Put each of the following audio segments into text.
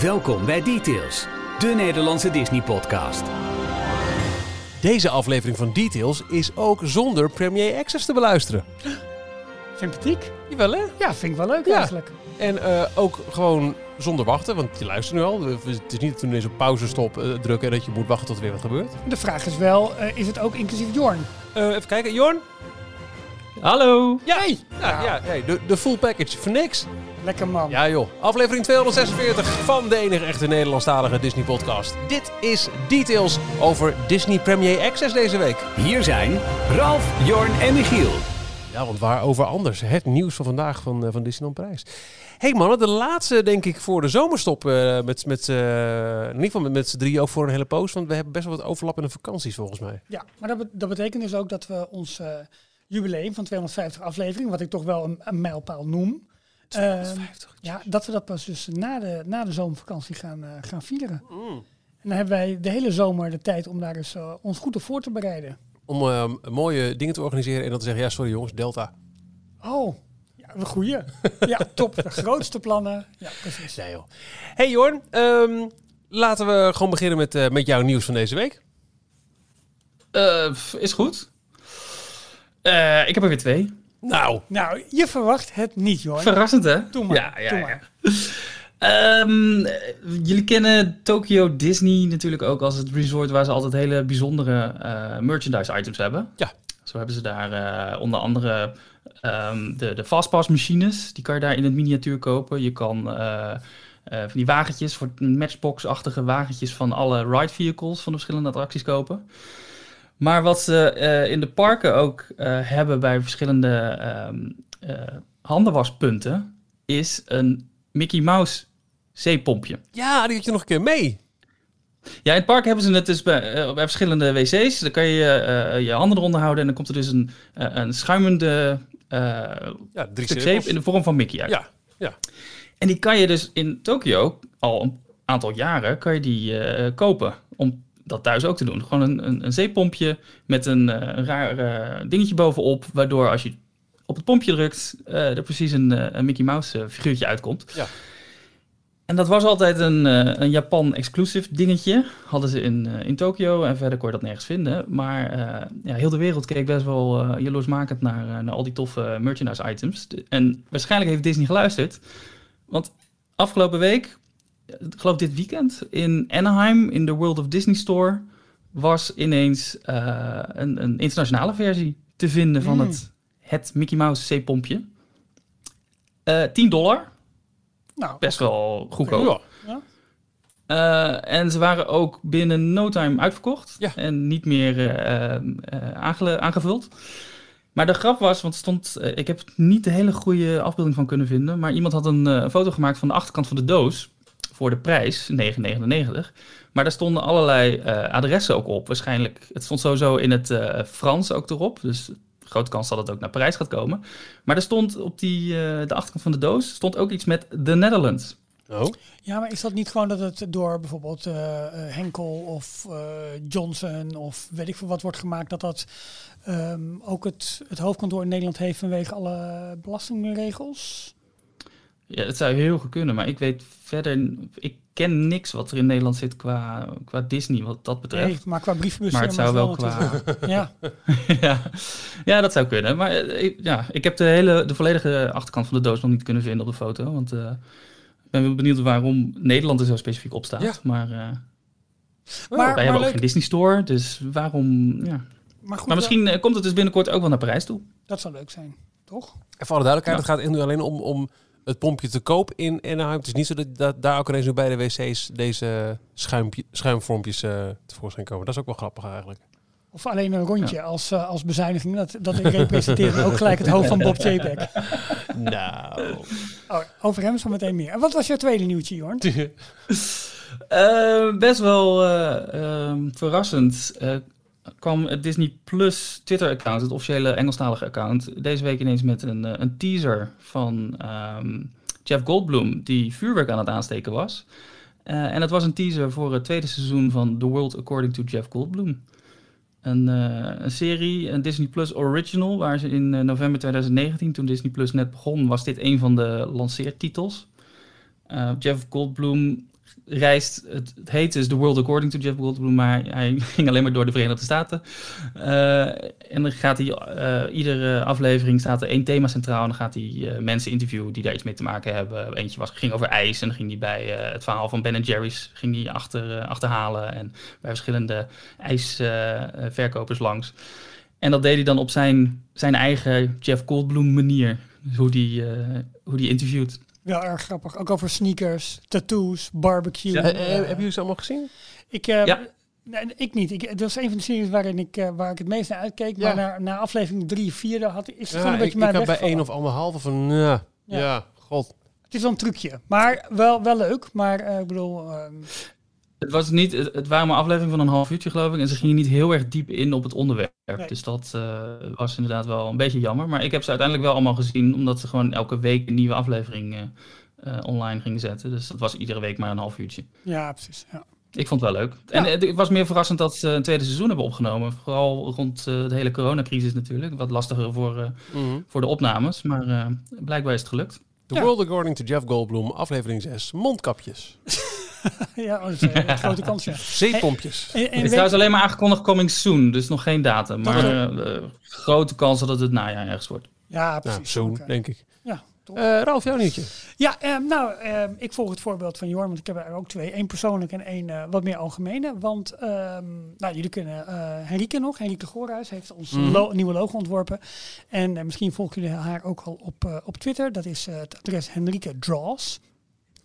Welkom bij Details, de Nederlandse Disney-podcast. Deze aflevering van Details is ook zonder Premier Access te beluisteren. Sympathiek? Jawel hè? Ja, vind ik wel leuk Ja. eigenlijk. En eh, ook gewoon zonder wachten, want je luistert nu al. Het is niet dat we ineens op pauzestop eh, drukken en dat je moet wachten tot er weer wat gebeurt. De vraag is wel, eh, is het ook inclusief Jorn? Eh, even kijken, Jorn? Hallo. Ja, ja, ja, hey, de, de full package voor niks. Lekker man. Ja joh, aflevering 246 van de enige echte Nederlandstalige Disney podcast. Dit is Details over Disney Premier Access deze week. Hier zijn Ralf, Jorn en Michiel. Ja, want waarover anders? Het nieuws van vandaag van, eh, van Disneyland Parijs. hey mannen, de laatste denk ik voor de zomerstop. eh, met, met, eh, in ieder geval met, met z'n drieën ook voor een hele poos. Want we hebben best wel wat overlappende vakanties volgens mij. Ja, maar dat, be- dat betekent dus ook dat we ons jubileum van 250 afleveringen, wat ik toch wel een, een mijlpaal noem, eh, ja, dat we dat pas dus na de, na de zomervakantie gaan, eh, gaan vieren. Mm. En dan hebben wij de hele zomer de tijd om daar eens eh, ons goed op voor te bereiden. Om eh, mooie dingen te organiseren en dan te zeggen, ja sorry jongens, Delta. Oh, ja, een goeie. ja, top. De grootste plannen. Ja, precies. Nee joh. Hey Jorn, ehm, laten we gewoon beginnen met, eh, met jouw nieuws van deze week. Eh, is goed. Eh, ik heb er weer twee. Nou, Nou, je verwacht het niet, Jorn. Verrassend, hè? Doe maar, Ja, ja, doe ja. maar. Ehm, eh, jullie kennen Tokyo Disney natuurlijk ook als het resort waar ze altijd hele bijzondere eh, merchandise items hebben. Ja. Zo hebben ze daar eh, onder andere ehm, de, de Fastpass machines. Die kan je daar in het miniatuur kopen. Je kan eh, eh, van die wagentjes, voor matchbox-achtige wagentjes van alle ride vehicles van de verschillende attracties kopen. Maar wat ze eh, in de parken ook eh, hebben bij verschillende ehm, eh, handenwaspunten, is een Mickey Mouse zeepompje. ja, die had je nog een keer mee. Ja, in het park hebben ze het dus bij, bij verschillende wc's. Dan kan je je handen eronder houden en dan komt er dus een, een schuimende Ja, drie stuk zeep in de vorm van Mickey uit. Ja, ja. En die kan je dus in Tokio al een aantal jaren kan je die kopen. Om dat thuis ook te doen. Gewoon een, een, een zeepompje met een, eh, raar eh, dingetje bovenop. Waardoor als je op het pompje drukt, eh, er precies een, een Mickey Mouse figuurtje uitkomt. Ja. En dat was altijd een, een Japan-exclusive dingetje. Hadden ze in, in Tokio en verder kon je dat nergens vinden. Maar ja, heel de wereld keek best wel jaloersmakend naar, naar al die toffe merchandise items. En waarschijnlijk heeft Disney geluisterd. Want afgelopen week, ik geloof dit weekend, in Anaheim, in de World of Disney Store, was ineens eh, een, een internationale versie te vinden van Mm. het, het Mickey Mouse zeepompje. Eh 10 dollar, Nou, best wel goedkoop. Ja. Eh, en ze waren ook binnen no time uitverkocht. Ja. En niet meer eh, eh, aangevuld. Maar de grap was, want stond, eh, ik heb niet de hele goede afbeelding van kunnen vinden. Maar iemand had een eh, foto gemaakt van de achterkant van de doos. Voor de prijs, 9,99. Maar daar stonden allerlei eh, adressen ook op. Waarschijnlijk, het stond sowieso in het eh, Frans ook erop. Dus grote kans dat het ook naar Parijs gaat komen. Maar er stond op die, eh, de achterkant van de doos stond ook iets met The Netherlands. Oh. Ja, maar is dat niet gewoon dat het door bijvoorbeeld Henkel of eh, Johnson of weet ik veel wat wordt gemaakt, dat dat ehm, ook het, het hoofdkantoor in Nederland heeft vanwege alle belastingregels? Ja, het zou heel goed kunnen, maar ik weet verder... Ik ken niks wat er in Nederland zit qua, qua Disney, wat dat betreft. Nee, maar qua brievenbus. maar het zou wel qua... Ja, ja. ja, dat zou kunnen. Maar eh, ik, ja, ik heb de, hele, de volledige achterkant van de doos nog niet kunnen vinden op de foto. Want eh, ik ben wel benieuwd waarom Nederland er zo specifiek op staat. Ja. Maar eh, maar, wij hebben ook geen Disney Store, dus waarom... Ja. maar goed, Maar misschien komt het dus binnenkort ook wel naar Parijs toe. dat zou leuk zijn, toch? En voor alle duidelijkheid, Ja. het gaat nu alleen om, om het pompje te koop in Anaheim. Het is niet zo dat, dat daar ook ineens nu bij de wc's deze schuimpje, schuimvormpjes eh tevoorschijn komen. Dat is ook wel grappig eigenlijk. Of alleen een rondje als, eh, als bezuiniging. Dat, dat representeert ook gelijk het hoofd van Bob Chapek. Nou. Oh, over hem zo meteen meer. En wat was jouw tweede nieuwtje, Jorn? Eh, best wel eh, ehm, verrassend eh, kwam het Disney Plus Twitter-account, het officiële Engelstalige account, deze week ineens met een, eh, een teaser van ehm, Jeff Goldblum, die vuurwerk aan het aansteken was. Eh, en het was een teaser voor het tweede seizoen van The World According to Jeff Goldblum. Een, eh, een serie, een Disney Plus original, waar ze in november 2019, toen Disney Plus net begon, was dit een van de lanceertitels. Jeff Goldblum reist. Het, het heet dus The World According to Jeff Goldblum, maar hij ging alleen maar door de Verenigde Staten. Uh, en dan gaat hij, uh, iedere aflevering staat er één thema centraal. En dan gaat hij uh, mensen interviewen die daar iets mee te maken hebben. Eentje was, ging over ijs en dan ging hij bij het verhaal van Ben Jerry's ging hij achter, achterhalen. En bij verschillende ijsverkopers langs. En dat deed hij dan op zijn, zijn eigen Jeff Goldblum manier, hoe die, hoe die interviewt. Wel erg grappig. Ook over sneakers, tattoos, barbecue. Ja, uh, hebben jullie ze allemaal gezien? Ik, uh, ja. Nee, ik niet. Ik, dat was een van de series waarin ik, uh, waar ik het meest naar uitkeek. Ja. Maar na, na aflevering drie, vier had, is het ja, gewoon een beetje ik, mijn Ik heb bij één of anderhalve van, ja, ja. god. Het is wel een trucje. Maar wel, wel leuk. Maar ik bedoel... Ehm, het, was niet, het, het waren maar aflevering van een half uurtje, geloof ik. En ze gingen niet heel erg diep in op het onderwerp. Dus dat uh, was inderdaad wel een beetje jammer. Maar ik heb ze uiteindelijk wel allemaal gezien, omdat ze gewoon elke week een nieuwe aflevering uh, uh, online gingen zetten. Dus dat was iedere week maar een half uurtje. Ja, precies. Ja. Ik vond het wel leuk. En het was meer verrassend dat ze een tweede seizoen hebben opgenomen. Vooral rond de hele coronacrisis natuurlijk. Wat lastiger voor, mm voor de opnames. Maar blijkbaar is het gelukt. The ja. World According to Jeff Goldblum, aflevering 6. Mondkapjes. ja, dat is een grote kans, ja. Zeepompjes. En, en, en het is trouwens alleen maar aangekondigd coming soon, dus nog geen datum. Maar uh, grote kans dat het het najaar ergens wordt. Ja, precies. Nou, soon, okay. denk ik. Ja, uh, Ralf, jouw nieuwtje. Ja, uh, nou, uh, ik volg het voorbeeld van Jorn, want ik heb er ook twee. Eén persoonlijk en één wat meer algemene. Want, ehm, nou, jullie kunnen Henrike nog, Henrike Goorhuis, heeft ons mm. lo nieuwe logo ontworpen. En misschien volgen jullie haar ook al op, op Twitter. Dat is het adres Henrike Draws.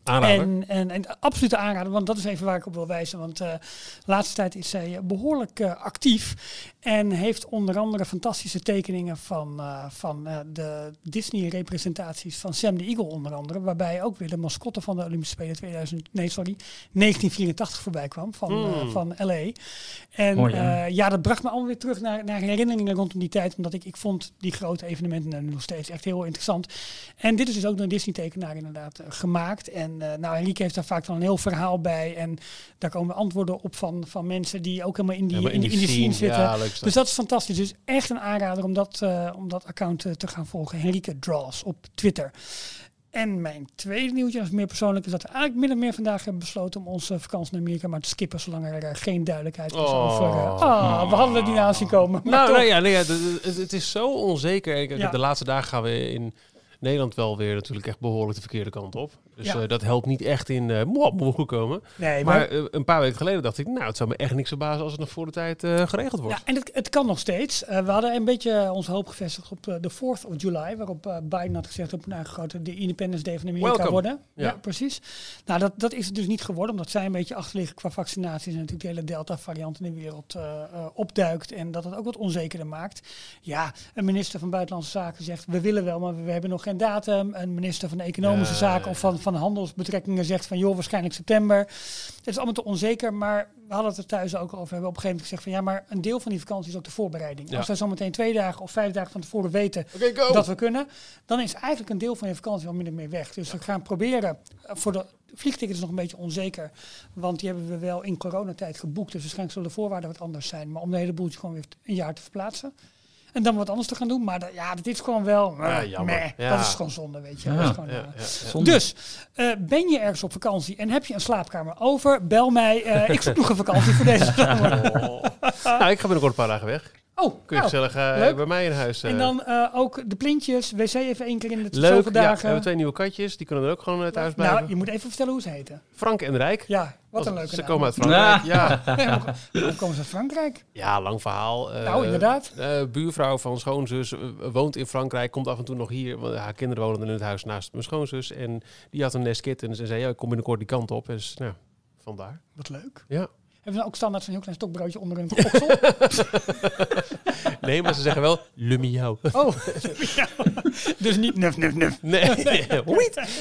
En, en, en absolute aanrader, want dat is even waar ik op wil wijzen. Want uh, de laatste tijd is zij behoorlijk uh, actief. En heeft onder andere fantastische tekeningen van, uh, van de Disney-representaties van Sam de Eagle onder andere. Waarbij ook weer de mascotte van de Olympische Spelen 2000, nee, sorry, 1984 voorbij kwam van, mm. van LA. En Mooi, ja. ja. dat bracht me allemaal weer terug naar, naar herinneringen rondom die tijd. Omdat ik, ik vond die grote evenementen nog steeds echt heel interessant. En dit is dus ook door een Disney-tekenaar inderdaad gemaakt. En uh, nou, Henrique heeft daar vaak dan een heel verhaal bij. En daar komen antwoorden op van, van mensen die ook helemaal in die, in, in, die, in die scene, zitten. Ja, dus dat is fantastisch. Dus echt een aanrader om dat, uh, om dat account uh, te gaan volgen. Henrike Draws op Twitter. En mijn tweede nieuwtje, is meer persoonlijk, is dat we eigenlijk min of meer vandaag hebben besloten om onze vakantie naar Amerika maar te skippen, zolang er uh, geen duidelijkheid is oh. over. Uh, ah, we hadden het niet aan zien komen. Nou, nou ja, nee, ja het, het, is zo onzeker. Ik, ja. De laatste dagen gaan we in Nederland wel weer natuurlijk echt behoorlijk de verkeerde kant op. Dus ja. uh, dat helpt niet echt in uh, moet goed komen. Nee, maar, maar uh, een paar weken geleden dacht ik, nou, het zou me echt niks verbazen als het nog voor de tijd geregeld wordt. Ja, en het, het kan nog steeds. we hadden een beetje onze hoop gevestigd op de 4th of July, waarop Biden had gezegd op nou, grote de Independence Day van Amerika Welcome. worden. Ja. ja. precies. Nou, dat, dat is het dus niet geworden, omdat zij een beetje achterliggen qua vaccinaties en natuurlijk de hele Delta-variant in de wereld opduikt en dat het ook wat onzekerder maakt. Ja, een minister van Buitenlandse Zaken zegt, we willen wel, maar we hebben nog geen datum. Een minister van Economische Zaken of van, van handelsbetrekkingen zegt van joh, waarschijnlijk september. Het is allemaal te onzeker, maar we hadden het er thuis ook over. We hebben op een gegeven moment gezegd van ja, maar een deel van die vakantie is ook de voorbereiding. Als we zometeen twee dagen of vijf dagen van tevoren weten dat we kunnen, dan is eigenlijk een deel van je vakantie al min of meer weg. Dus we gaan proberen eh, voor de vliegtickets nog een beetje onzeker, want die hebben we wel in coronatijd geboekt. Dus waarschijnlijk zullen de voorwaarden wat anders zijn. Maar om de hele boeltje gewoon weer een jaar te verplaatsen. En dan wat anders te gaan doen. Maar dat, ja, dat is gewoon wel. Ja, jammer. Ja. Dat is gewoon zonde, weet je. Ja. Gewoon, uh, dus uh, ben je ergens op vakantie en heb je een slaapkamer over? Bel mij. Uh, ik zoek nog een vakantie voor deze zomer. Oh. nou, ik ga binnenkort een paar dagen weg. Oh, Kun je nou, gezellig uh, bij mij in huis. Uh. En dan uh, ook de plintjes, wc even één keer in de Leuk, zoveel dagen. Ja, we hebben twee nieuwe katjes, die kunnen er ook gewoon thuis blijven. Nou, je moet even vertellen hoe ze heten. Frank en Rijk. Ja, wat een leuke Ze komen uit Frankrijk, ja. hoe komen ze uit Frankrijk? Ja, lang verhaal. nou, inderdaad. buurvrouw van schoonzus woont in Frankrijk, komt af en toe nog hier. Want haar kinderen wonen in het huis naast mijn schoonzus. En die had een nest kittens en zei, ja, ik kom binnenkort die kant op. Dus, nou, vandaar. Wat leuk. Ja. Hebben ze ook standaard zo'n heel klein stokbroodje onder hun oksel? nee, maar ze zeggen wel le miauw. Oh, dus niet nuf, nuf, nuf. Nee,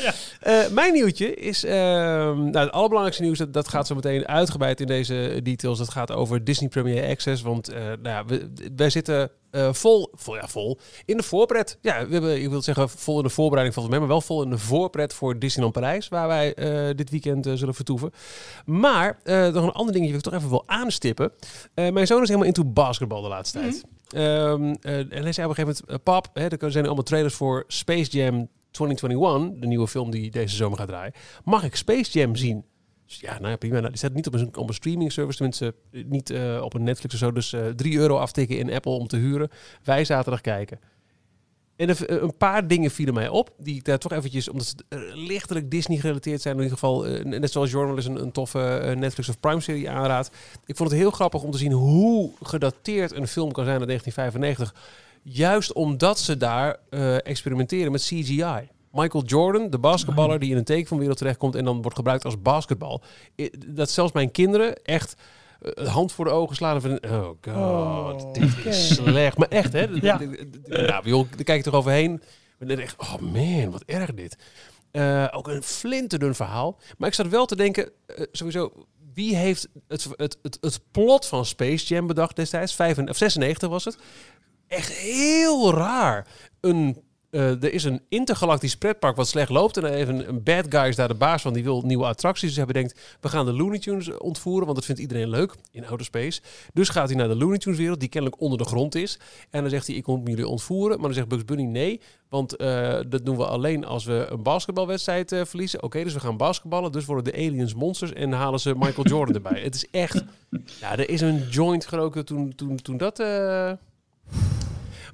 ja. uh, mijn nieuwtje is... Uh, nou, het allerbelangrijkste nieuws, dat, dat gaat zo meteen uitgebreid in deze details. Dat gaat over Disney Premier Access. Want uh, nou ja, we, wij zitten uh, vol, ja, vol in de voorpret. Ja, we hebben, ik wil zeggen, vol in de voorbereiding van mij, maar wel vol in de voorpret voor Disneyland Parijs, waar wij uh, dit weekend uh, zullen vertoeven. Maar nog een ander dingetje wil ik toch even wil aanstippen. mijn zoon is helemaal into basketbal de laatste tijd. Um, en hij zei op een gegeven moment, pap, hè, er zijn allemaal trailers voor Space Jam 2021, de nieuwe film die deze zomer gaat draaien. Mag ik Space Jam zien? Dus ja, nou ja, prima. Nou, die staat niet op een, streaming service, tenminste eh, niet eh, op een Netflix of zo. Dus eh 3 euro aftikken in Apple om te huren. Wij zaterdag kijken. En een paar dingen vielen mij op, die ik daar toch eventjes, omdat ze lichtelijk Disney gerelateerd zijn, in ieder geval, net zoals Journal is een, toffe Netflix of Prime serie aanraadt. Ik vond het heel grappig om te zien hoe gedateerd een film kan zijn uit 1995. Juist omdat ze daar experimenteren met CGI. Michael Jordan, de basketballer die in een tekenfilmwereld terechtkomt en dan wordt gebruikt als basketbal. Dat zelfs mijn kinderen echt eh, hand voor de ogen slaan van, oh god, Oh, dit is slecht. Maar echt, hè? Ja. Nou, joh, daar kijk je toch overheen. En dan echt, oh man, wat erg dit. Eh, ook een flinterdun verhaal. Maar ik zat wel te denken, eh, sowieso, wie heeft het, het, het, het plot van Space Jam bedacht destijds? 95, of 96 was het. Echt heel raar. Een, eh, er is een intergalactisch pretpark wat slecht loopt. En even een bad guy is daar de baas van. Die wil nieuwe attracties. Dus hij bedenkt, we gaan de Looney Tunes ontvoeren. Want dat vindt iedereen leuk in outer space. Dus gaat hij naar de Looney Tunes wereld. Die kennelijk onder de grond is. En dan zegt hij, ik kom jullie ontvoeren. Maar dan zegt Bugs Bunny nee. Want eh, dat doen we alleen als we een basketbalwedstrijd eh, verliezen. Oké, dus we gaan basketballen. Dus worden de aliens monsters. En halen ze Michael Jordan erbij. Het is echt... Ja, er is een joint geroken toen, toen, toen dat...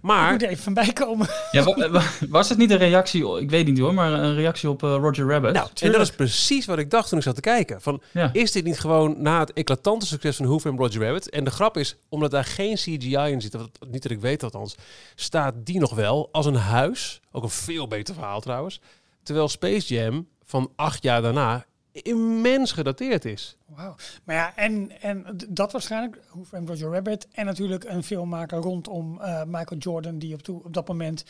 eh, Ik Maar... moet er even van bijkomen. Ja, wa- wa- was het niet een reactie, ik weet niet hoor, maar een reactie op eh, Roger Rabbit? Nou, en dat is precies wat ik dacht toen ik zat te kijken. Van, Ja. Is dit niet gewoon na het eclatante succes van Who Framed Roger Rabbit? En de grap is, omdat daar geen CGI in zit, wat, niet dat ik weet althans, staat die nog wel als een huis. Ook een veel beter verhaal trouwens. Terwijl Space Jam van acht jaar daarna immens gedateerd is. Wauw. Maar ja, en, en dat waarschijnlijk, Who Framed Roger Rabbit. En natuurlijk een filmmaker rondom eh, Michael Jordan, die op, toe- op dat moment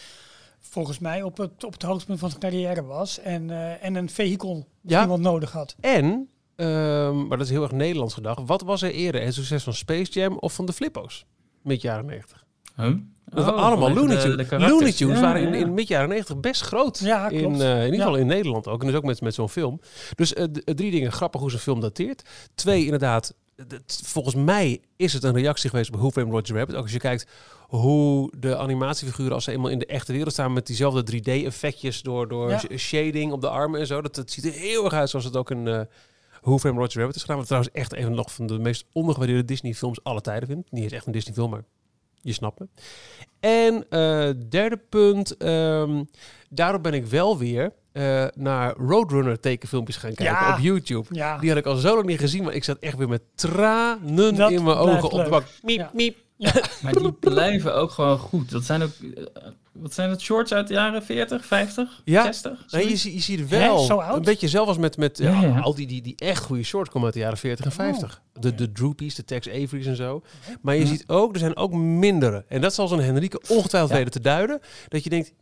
volgens mij op het, op het hoogtepunt van zijn carrière was. En, eh, en een vehikel Ja. iemand nodig had. En, ehm, maar dat is heel erg Nederlands gedacht, wat was er eerder? Het succes van Space Jam of van de Flippo's? Mid jaren 90. Huh? Dat waren Oh, allemaal Looney Tunes. de. Looney Tunes waren in, in mid jaren 90 best groot. Ja, in, klopt. eh, in ieder Ja. geval in Nederland ook. En dus ook met, met zo'n film. Dus eh, d- drie dingen. Grappig hoe zo'n film dateert. Twee, inderdaad. Volgens mij is het een reactie geweest op Who Framed Roger Rabbit. Ook als je kijkt hoe de animatiefiguren als ze eenmaal in de echte wereld staan met diezelfde 3D-effectjes door, door Ja. shading op de armen en zo. Dat, dat ziet er heel erg uit zoals het ook in eh Who Framed Roger Rabbit is gedaan. Wat trouwens echt een nog van de meest ondergewaardeerde Disney-films alle tijden vind. Niet eens echt een Disney-film, maar je snapt me. En eh, derde punt, ehm, daarop ben ik wel weer eh, naar Roadrunner tekenfilmpjes gaan kijken Ja. op YouTube. Ja, Die had ik al zo lang niet gezien, maar ik zat echt weer met tranen Dat in mijn ogen op de bank. Miep, Ja. miep. Maar die blijven ook gewoon goed. Dat zijn ook, eh, wat zijn het, shorts uit de jaren 40, 50, Ja. 60? Nee, je, je ziet wel zo oud? een beetje zelf als met, met Ja, ja, ja. al die, die, die echt goede shorts komen uit de jaren 40 en 50. De, de Droopies, de Tex Avery's en zo. Maar je Ja. ziet ook, er zijn ook mindere. En dat zal zo'n Henrike ongetwijfeld Ja. weten te duiden. Dat je denkt,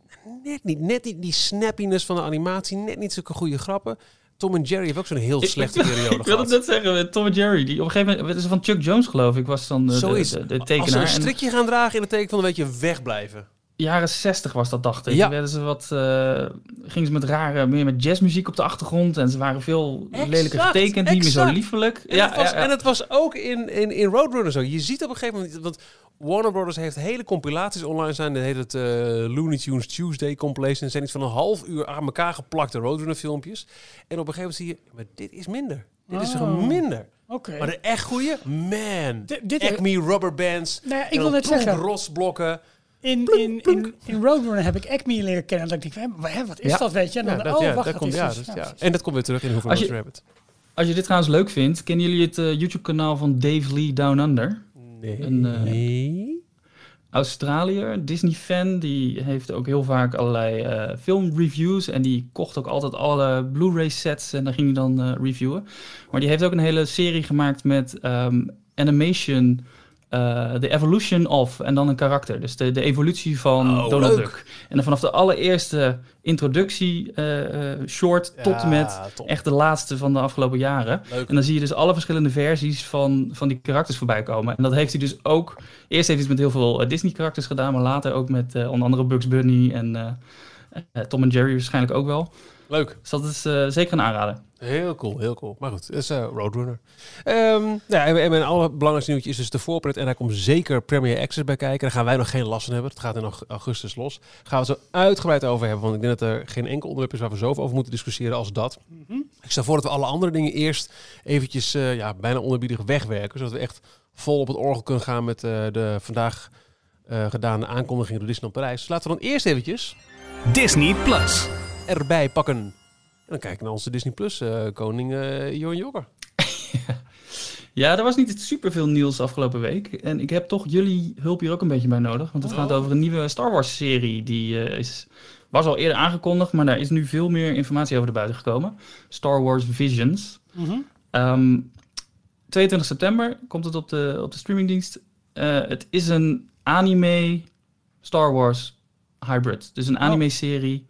net niet, net niet die snappiness van de animatie, net niet zulke goede grappen. Tom en Jerry heeft ook zo'n heel Ik- slechte ik- periode Ik wilde gehad. het net zeggen, Tom en Jerry. Die op een gegeven moment, is van Chuck Jones geloof ik, was dan de, Zo is de, de Als ze tekenaar. een En strikje gaan dragen in het teken van een beetje wegblijven. Jaren 60 was dat, dacht ik. Ja. Werden ze wat, eh, gingen ze met rare, meer met jazzmuziek op de achtergrond. En ze waren veel Exact, lelijker getekend, niet meer zo liefelijk. En, ja, het, was, ja, ja. en het was ook in, in, in Roadrunner zo. Je ziet op een gegeven moment... Want Warner Brothers heeft hele compilaties online zijn. Dat heet het eh, Looney Tunes Tuesday compilation. Er zijn iets van een half uur aan elkaar geplakte Roadrunner filmpjes. En op een gegeven moment zie je... Maar dit is minder. Dit is Oh. minder. oké. Maar de echt goede... Man. Dit- Acme rubber bands. Nou ja, ik en wil net zeggen, rotsblokken. In, in, in, in Roadrunner heb ik Acme leren kennen. Dat ik denk, hè, hè, wat is Ja. dat, weet je? En dan, Ja, dat, oh, ja, wacht, dat dat komt, is ja, dus- dat- ja. En dat komt weer terug in Hoeveel Roger Rabbit. Als je dit trouwens leuk vindt, kennen jullie het eh, YouTube-kanaal van Dave Lee Down Under? Nee. Een, eh, nee. Australiër, Disney-fan, die heeft ook heel vaak allerlei eh, filmreviews. En die kocht ook altijd alle Blu-ray sets en daar ging hij dan eh, reviewen. Maar die heeft ook een hele serie gemaakt met ehm, animation, The Evolution of, en dan een karakter. Dus de, de evolutie van Oh, Donald leuk. Duck. En dan vanaf de allereerste introductie eh, eh, short tot en met top. echt de laatste van de afgelopen jaren. Leuk. En dan zie je dus alle verschillende versies van, van die karakters voorbij komen. En dat heeft hij dus ook... Eerst heeft hij het met heel veel eh, Disney-karakters gedaan... maar later ook met eh, onder andere Bugs Bunny en eh, eh, Tom en Jerry waarschijnlijk ook wel. Leuk. Dus dat is eh, zeker een aanrader. Heel cool, heel cool. Maar goed, dat is eh, Roadrunner. Ehm ja, en, en mijn allerbelangrijkste nieuwtje is dus de voorpret. En daar komt zeker Premier Access bij kijken. Daar gaan wij nog geen last van hebben. Het gaat in aug- augustus los. Gaan we het zo uitgebreid over hebben. Want ik denk dat er geen enkel onderwerp is waar we zoveel over moeten discussiëren als dat. Ik stel voor dat we alle andere dingen eerst eventjes eh, ja, bijna onderbiedig wegwerken. Zodat we echt vol op het orgel kunnen gaan met eh, de vandaag uh, gedane aankondiging door Disneyland Parijs. Dus laten we dan eerst eventjes Disney Plus erbij pakken. En dan kijken we naar onze Disney Plus koning Johan Jokker. Ja, er was niet super veel nieuws afgelopen week. En ik heb toch jullie hulp hier ook een beetje bij nodig. Want het gaat over een nieuwe Star Wars serie. Die is was al eerder aangekondigd, maar daar is nu veel meer informatie over de buiten gekomen. Star Wars Visions. Mm 22 september komt het op de, op de streamingdienst. Uh, het is een anime Star Wars hybrid. Dus een oh. anime-serie.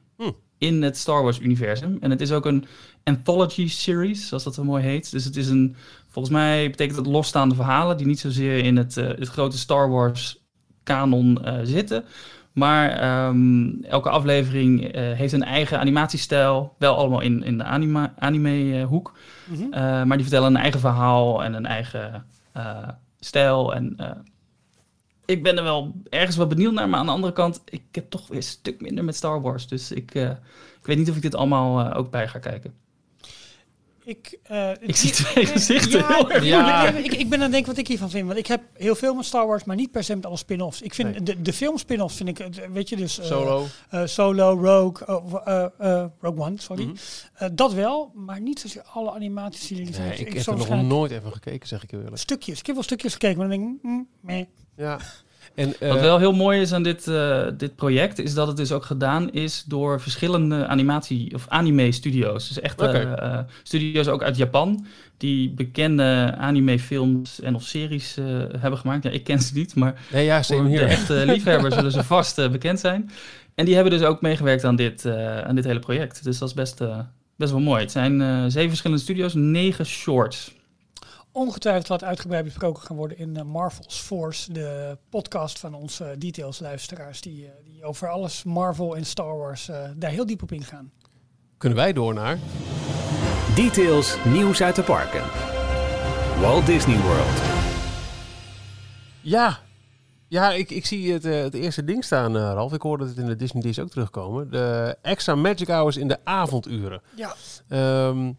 In het Star Wars-universum. En het is ook een anthology series, zoals dat zo mooi heet. Dus het is een, volgens mij betekent het losstaande verhalen die niet zozeer in het, uh, het grote Star Wars kanon uh, zitten, maar ehm, elke aflevering uh, heeft een eigen animatiestijl. Wel allemaal in, in de anima, anime-hoek. Mm maar die vertellen een eigen verhaal en een eigen stijl. En ik ben er wel ergens wel benieuwd naar. Maar aan de andere kant, ik heb toch weer een stuk minder met Star Wars. Dus ik, ik weet niet of ik dit allemaal ook bij ga kijken. Ik, uh, ik zie twee gezichten. Ja, ja. Ik, ik, ben aan het denken wat ik hiervan vind. Want ik heb heel veel met Star Wars, maar niet per se met alle spin-offs. Ik vind de, de film spin-offs vind ik, weet je, dus... Uh, solo. Uh, solo, Rogue, Rogue One, sorry. Mm -hmm. dat wel, maar niet zozeer alle animatieseries. Nee, ik, ik heb er nog nooit even gekeken, zeg ik heel eerlijk. Stukjes. Ik heb wel stukjes gekeken, maar dan denk ik, mm, meh. Ja. En, uh, Wat wel heel mooi is aan dit, uh, dit project, is dat het dus ook gedaan is door verschillende animatie- of anime-studio's. Dus echt okay. uh, studio's ook uit Japan, die bekende anime-films en of series hebben gemaakt. Ja, ik ken ze niet, maar nee, ja, voor hier. de echte liefhebbers zullen ze vast bekend zijn. En die hebben dus ook meegewerkt aan dit, aan dit hele project. Dus dat is best, best wel mooi. Het zijn zeven verschillende studio's, negen shorts ongetwijfeld wat uitgebreid besproken gaan worden in uh, Marvel's Force, de podcast van onze Details-luisteraars, die, uh, die over alles Marvel en Star Wars uh, daar heel diep op ingaan. Kunnen wij door naar Details nieuws uit de parken. Walt Disney World. Ja, ja ik, ik zie het, het eerste ding staan, Ralf. Ik hoorde het in de Disney Days ook terugkomen. De extra Magic Hours in de avonduren. Ja. Um,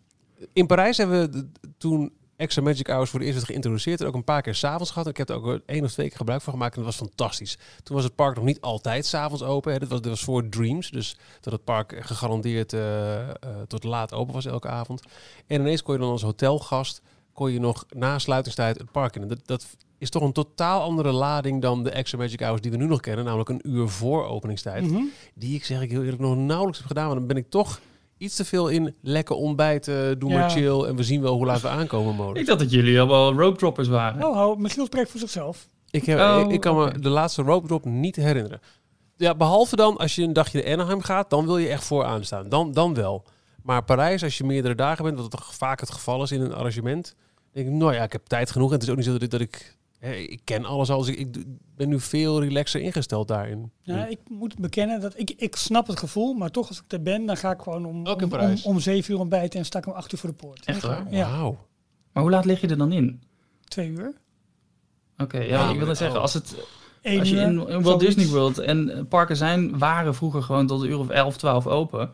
in Parijs hebben we toen extra Magic Hours voor de eerst werd geïntroduceerd. En ook een paar keer s'avonds gehad. Ik heb er ook één of twee keer gebruik van gemaakt. En dat was fantastisch. Toen was het park nog niet altijd s'avonds open. Hè. Dit, was, voor Dreams. Dus dat het park gegarandeerd uh, uh, tot laat open was elke avond. En ineens kon je dan als hotelgast... kon je nog na sluitingstijd het park in. dat, dat is toch een totaal andere lading dan de extra Magic Hours die we nu nog kennen. Namelijk een uur voor openingstijd. Mm -hmm. Die ik zeg ik heel eerlijk nog nauwelijks heb gedaan. Maar dan ben ik toch iets te veel in lekker ontbijten, doe ja. maar chill en we zien wel hoe laat we aankomen modus. Ik dacht dat jullie allemaal rope droppers waren. Oh, oh Michiel spreekt voor zichzelf. Ik, heb, oh, ik, ik, kan okay. me de laatste rope drop niet herinneren. Ja, behalve dan als je een dagje naar Anaheim gaat, dan wil je echt vooraan staan. Dan, dan wel. Maar Parijs, als je meerdere dagen bent, wat toch vaak het geval is in een arrangement, denk ik, nou ja, ik heb tijd genoeg. En het is ook niet zo dat ik, dat ik Hey, ik ken alles al. Ik, ik, ben nu veel relaxer ingesteld daarin. Ja, ik moet bekennen dat ik, ik snap het gevoel, maar toch als ik er ben, dan ga ik gewoon om, om, om, om zeven uur ontbijten en sta ik om acht uur voor de poort. Echt waar? Ja. Wow. Maar hoe laat lig je er dan in? Twee uur. Oké, okay, ja, ik wil net zeggen, als het... als je in, in Walt Disney World en parken zijn, waren vroeger gewoon tot een uur of 11, 12 open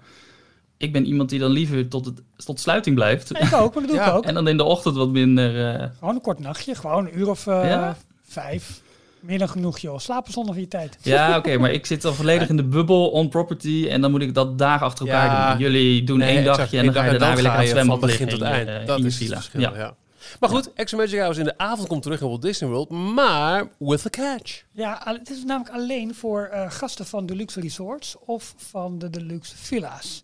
ik ben iemand die dan liever tot, het, tot sluiting blijft. Ik ook, maar dat doe ja. ik ook. En dan in de ochtend wat minder... Uh... Gewoon een kort nachtje, gewoon een uur of uh, ja? vijf. Meer dan genoeg, joh. Slapen zonder je tijd. Ja, oké, okay, maar ik zit dan volledig in de bubbel on property en dan moet ik dat dagen achter elkaar ja, doen. Jullie doen nee, één dagje en dan ga je daarna weer lekker aan het zwembad liggen tot eind. Uh, dat in is villa. ja. ja. Maar goed, ja. Extra Magic Hours in de avond komt terug in Walt Disney World, maar with a catch. Ja, het is namelijk alleen voor uh, gasten van Deluxe Resorts of van de Deluxe Villa's.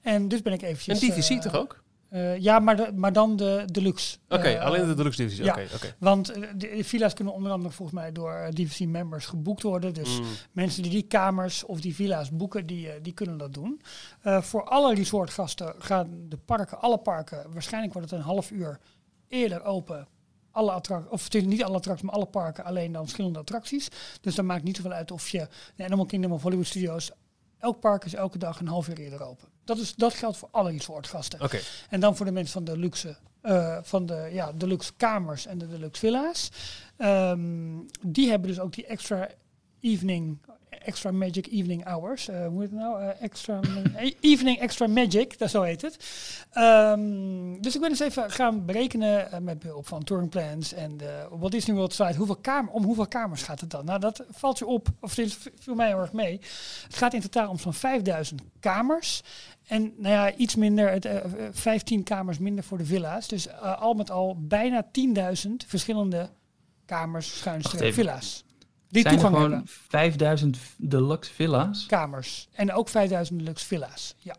En dus ben ik eventjes... En DVC uh, toch ook? Uh, ja, maar, de, maar dan de deluxe. Oké, okay, uh, alleen de deluxe divisie. Ja, okay, okay. want de, de, villa's kunnen onder andere volgens mij door DVC members geboekt worden. Dus mm. mensen die die kamers of die villa's boeken, die, die kunnen dat doen. Voor alle resortgasten gaan de parken, alle parken, waarschijnlijk wordt het een half uur eerder open. Alle attracties, of niet alle attracties, maar alle parken, alleen dan verschillende attracties. Dus dat maakt niet zoveel uit of je de Animal Kingdom of Hollywood Studios elk park is elke dag een half uur eerder open. Dat, is, dat geldt voor alle resortgasten. Okay. En dan voor de mensen van de luxe, uh, van de, ja, de luxe kamers en de deluxe villa's. Um, die hebben dus ook die extra evening, Extra Magic Evening Hours. Uh, hoe heet het nou? extra Evening Extra Magic, dat zo heet het. Um, dus ik ben eens even gaan berekenen met behulp van Touring Plans en de Walt Disney World site. Hoeveel kamer, om hoeveel kamers gaat het dan? Nou, dat valt je op, of dit viel mij heel erg mee. Het gaat in totaal om zo'n 5000 kamers. En nou ja, iets minder, het, uh, 15 kamers minder voor de villa's. Dus uh, al met al bijna 10.000 verschillende kamers, schuinste villa's. Die Zijn toegang er gewoon 5000 deluxe villa's? Kamers. En ook 5000 deluxe villa's, ja.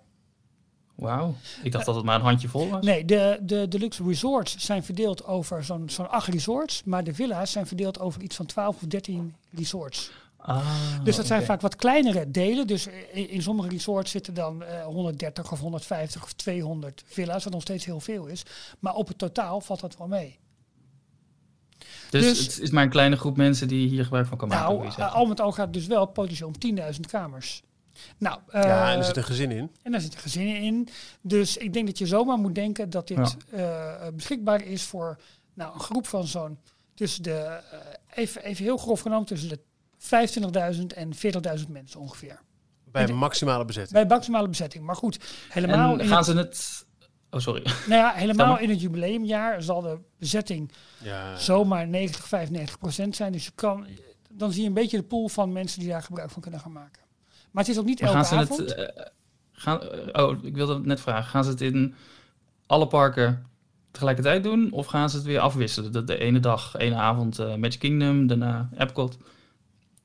Wauw, ik dacht dat het maar een handje vol was. Nee, de, de deluxe resorts zijn verdeeld over zo'n zo'n acht resorts. Maar de villa's zijn verdeeld over iets van 12 of 13 resorts. Ah, dus dat zijn vaak wat kleinere delen. Dus in, in sommige resorts zitten dan uh, 130 of 150 of 200 villa's, wat nog steeds heel veel is. Maar op het totaal valt dat wel mee. Dus, dus het is maar een kleine groep mensen die hier gebruik van kan maken. Nou, al met al gaat het dus wel potentieel om 10.000 kamers. Nou, uh, ja, en er zit een gezin in. En daar zit een gezin in. Dus ik denk dat je zomaar moet denken dat dit ja. uh, beschikbaar is voor nou, een groep van zo'n tussen de, even, even heel grof genomen, tussen de 25.000 en 40.000 mensen ongeveer. Bij maximale bezetting. Bij maximale bezetting. Maar goed, helemaal. En gaan ze het. Oh, sorry. Nou ja, helemaal in het jubileumjaar zal de bezetting ja. zomaar 90, 95 procent zijn. Dus je kan, dan zie je een beetje de pool van mensen die daar gebruik van kunnen gaan maken. Maar het is ook niet elke gaan ze avond. Het, uh, gaan, oh, ik wilde net vragen. Gaan ze het in alle parken tegelijkertijd doen? Of gaan ze het weer afwisselen? Dat de ene dag, ene avond uh, Magic Kingdom, daarna Epcot.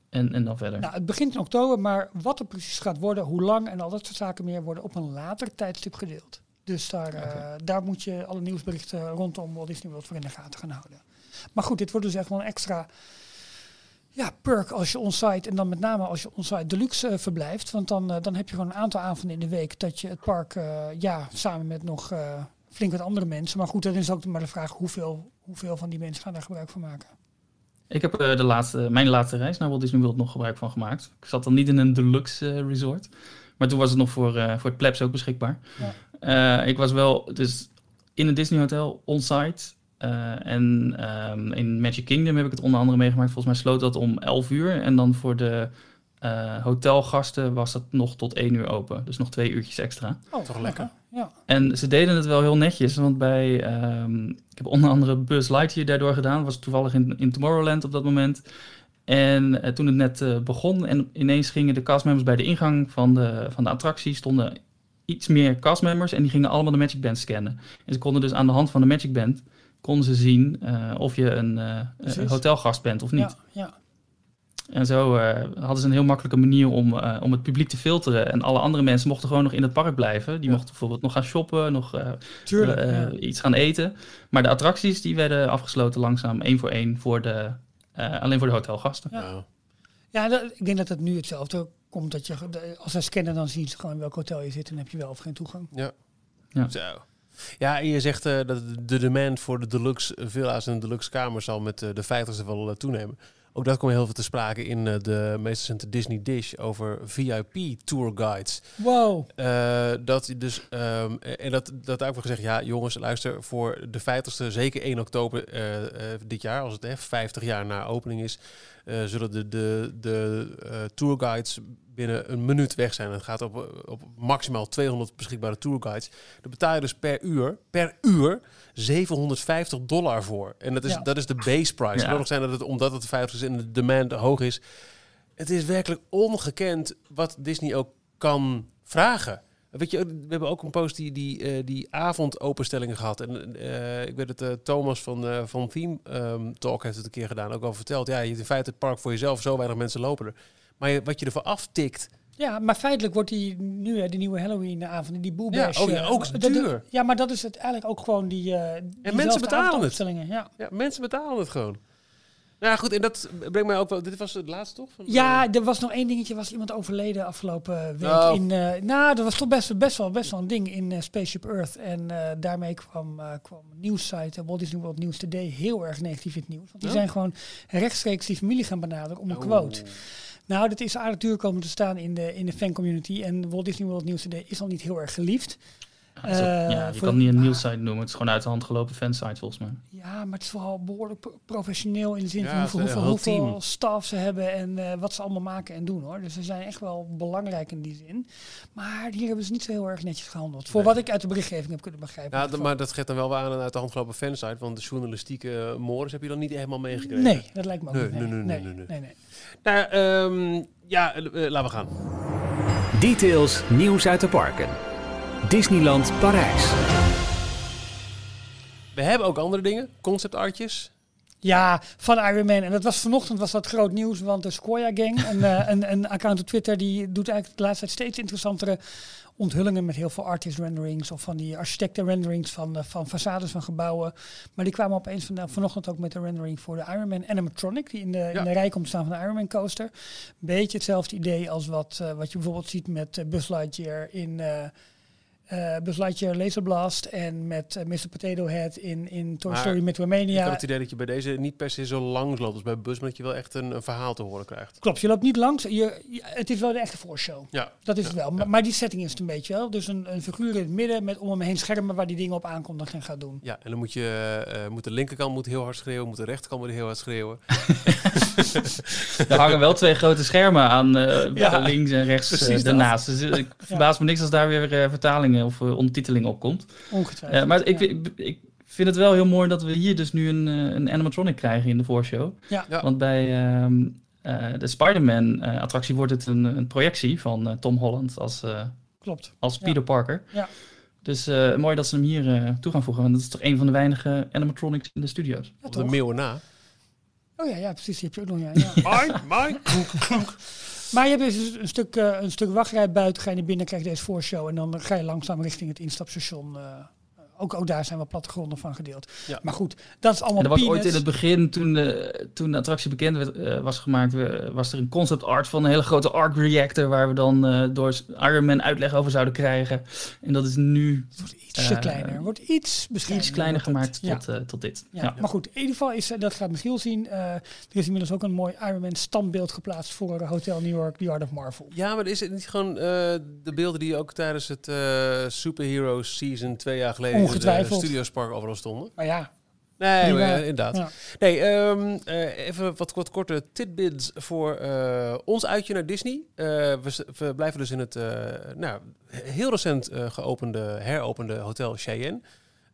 En, en dan verder. Nou, het begint in oktober, maar wat er precies gaat worden, hoe lang en al dat soort zaken meer worden op een later tijdstip gedeeld. Dus daar, uh, daar moet je alle nieuwsberichten rondom Walt Disney World voor in de gaten gaan houden. Maar goed, dit wordt dus echt wel een extra ja, perk als je onsite en dan met name als je onsite deluxe uh, verblijft. Want dan, uh, dan heb je gewoon een aantal avonden in de week dat je het park ja, samen met nog flink wat andere mensen. Maar goed, dan is ook maar de vraag hoeveel, hoeveel van die mensen gaan daar gebruik van maken. Ik heb uh, de laatste, mijn laatste reis naar Walt Disney World nog gebruik van gemaakt. Ik zat dan niet in een deluxe uh, resort. Maar toen was het nog voor, uh, voor het plebs ook beschikbaar. Ja. Ik was wel dus in een Disney hotel on-site. en um, in Magic Kingdom heb ik het onder andere meegemaakt. Volgens mij sloot dat om 11 uur. En dan voor de hotelgasten was het nog tot 1 uur open. Dus nog twee uurtjes extra. Oh, toch lekker. Ja. En ze deden het wel heel netjes, want bij, um, ik heb onder andere Buzz Lightyear daardoor gedaan, was toevallig in, in Tomorrowland op dat moment. En uh, toen het net uh, begon en ineens gingen de castmembers bij de ingang van de, van de attractie, stonden iets meer castmembers en die gingen allemaal de Magic Band scannen. En ze konden dus aan de hand van de Magic Band, konden ze zien uh, of je een, een, hotelgast bent of niet. Ja, ja. En zo uh, hadden ze een heel makkelijke manier om, uh, om het publiek te filteren. En alle andere mensen mochten gewoon nog in het park blijven. Die mochten bijvoorbeeld nog gaan shoppen, nog uh, Tuurlijk, ja. iets gaan eten. Maar de attracties die werden afgesloten langzaam, één voor één, voor de, alleen voor de hotelgasten. Ja, ja dat, ik denk dat het nu hetzelfde komt. Dat je, als ze scannen, dan zien ze gewoon in welk hotel je zit en heb je wel of geen toegang. Ja, ja. zo. Ja, en je zegt dat de demand voor de deluxe villa's en deluxe kamers zal met de 50ste wel toenemen. Ook dat komt heel veel te sprake in uh, de meest recente Disney Dish over VIP tour guides. Wow. Uh, dat dus, um, en dat, dat ook gezegd, ja jongens, luister, voor de 50ste, zeker 1 oktober uh, dit jaar, als het hè, 50 jaar na opening is, zullen de, de, de tourguides binnen een minuut weg zijn. Het gaat op, op maximaal 200 beschikbare tourguides. Daar betaal je dus per uur, per uur 750 dollar voor. En dat is, dat is de base price. Het nog zijn dat het, omdat het 50 is en de demand hoog is. Het is werkelijk ongekend wat Disney ook kan vragen. Weet je, we hebben ook een post die, die, uh, die avondopenstellingen gehad. En uh, ik weet het, uh, Thomas van, uh, van Theme um, Talk heeft het een keer gedaan. Ook al verteld. Ja, je hebt in feite het park voor jezelf. Zo weinig mensen lopen er. Maar wat je ervoor aftikt... Ja, maar feitelijk wordt die nu, hè, die nieuwe Halloween-avond, die Bash... Ja, oh, ja, ook duur. ja, maar dat is het eigenlijk ook gewoon die... En mensen betalen het. Ja. ja, mensen betalen het gewoon. Nou goed, en dat brengt mij ook wel. Dit was het laatste toch? Van, ja, er was nog één dingetje. Was iemand overleden afgelopen week oh. in. Uh, nou, dat was toch best, best wel best wel een ding in uh, Spaceship Earth. En uh, daarmee kwam, kwam nieuwssite Walt Disney World News Today heel erg negatief in het nieuws. Want die zijn gewoon rechtstreeks die familie gaan benaderen om een oh. quote. Nou, dat is aardig duur komen te staan in de, in de fancommunity. En Walt Disney World News Today is al niet heel erg geliefd. Is ook- ja, Eh, je voor- kan het niet een nieuwssite noemen. Het is gewoon uit de hand gelopen fansite volgens mij. Ja, maar het is vooral behoorlijk pro- professioneel in de zin Ja, van hoeveel, hoeveel, staf ze hebben en eh, wat ze allemaal maken en doen hoor. Dus ze zijn echt wel belangrijk in die zin. Maar hier hebben ze niet zo heel erg netjes gehandeld. Voor Nee. wat ik uit de berichtgeving heb kunnen begrijpen. Ja, maar dat geeft dan wel weer aan een uit de hand gelopen fansite. Want de journalistieke uh, mores heb je dan niet helemaal meegekregen. Nee, dat lijkt me ook Nee, niet. nee, nee, nee, nee. Nou, ehm, ja, eh, eh, laten we gaan. Details nieuws uit de parken. Disneyland Parijs. We hebben ook andere dingen. Concept artjes. Ja, van Iron Man. En dat was vanochtend was dat groot nieuws, want de Sequoia Gang, een, eh, een, een account op Twitter, die doet eigenlijk de laatste tijd steeds interessantere onthullingen met heel veel artist renderings of van die architecten renderings van, eh, van façades van gebouwen. Maar die kwamen opeens van, vanochtend ook met de rendering voor de Iron Man animatronic, die in de, Ja. in de rij komt staan van de Iron Man coaster. Beetje hetzelfde idee als wat, eh, wat je bijvoorbeeld ziet met Buzz Lightyear in... eh eh Buzz Lightyear Laser Blast en met eh, Mr. Potato Head in, in Toy Maar Story Ik Metroidvania. heb het idee dat je bij deze niet per se zo lang loopt als bij Bus, maar dat je wel echt een, een verhaal te horen krijgt. Klopt, je loopt niet langs. Je, je- het is wel de echte voorshow. Ja. Dat is Ja, het wel. ja. Maar, maar die setting is het een beetje wel. Dus een, een figuur in het midden met om hem heen schermen waar die dingen op aankondigt en gaat doen. Ja, en dan moet je, eh, moet de linkerkant moet heel hard schreeuwen, moet de rechterkant moet heel hard schreeuwen. Er hangen wel twee grote schermen aan eh, Ja, links en rechts daarnaast. Dus ik verbaas me niks als daar weer eh, vertalingen of eh, ondertiteling op komt. Ongetwijfeld. Eh, maar ik, ja. ik, ik vind het wel heel mooi dat we hier dus nu een, eh, een animatronic krijgen in de voorshow. Ja. Ja. Want bij ehm, eh, de Spider-Man eh, attractie wordt het een, een projectie van Tom Holland als, eh, Klopt. als Ja. Peter Parker. Ja. Dus eh, mooi dat ze hem hier eh, toe gaan voegen. Want dat is toch een van de weinige animatronics in de studio's. Ja, Of de meeuwen na. Oh ja, ja, precies. Die heb je ook nog. Ja, ja. Mike, Mike. Maar je hebt dus een stuk, eh, een stuk wachtrij buiten. Ga je naar binnen, krijg je deze voorshow. En dan ga je langzaam richting het instapstation. eh, ook, ook daar zijn wel plattegronden van gedeeld. Ja. Maar goed, dat is allemaal En er was ooit in het begin, toen de, toen de attractie bekend werd, eh, was gemaakt, we- was er een concept art van een hele grote arc reactor waar we dan eh, door Iron Man uitleg over zouden krijgen. En dat is nu Het wordt ietsje Eh, kleiner. Wordt iets iets kleiner het. gemaakt Ja. tot, eh, tot dit. Ja, Ja. maar goed, in ieder geval is, eh, dat gaat Michiel zien. Eh, er is inmiddels ook een mooi Iron Man standbeeld geplaatst voor eh, Hotel New York, The Art of Marvel. Ja, maar is het niet gewoon eh, de beelden die ook tijdens het eh Superhero Season twee jaar geleden in de Ongetwijfeld. Studios Park overal stonden? Maar ja, Nee, maar, eh, inderdaad. ja. Nee, ehm, eh, even wat, wat korte tidbits voor eh, ons uitje naar Disney. Eh, we, blijven dus in het eh, nou, heel recent eh, geopende, heropende Hotel Cheyenne.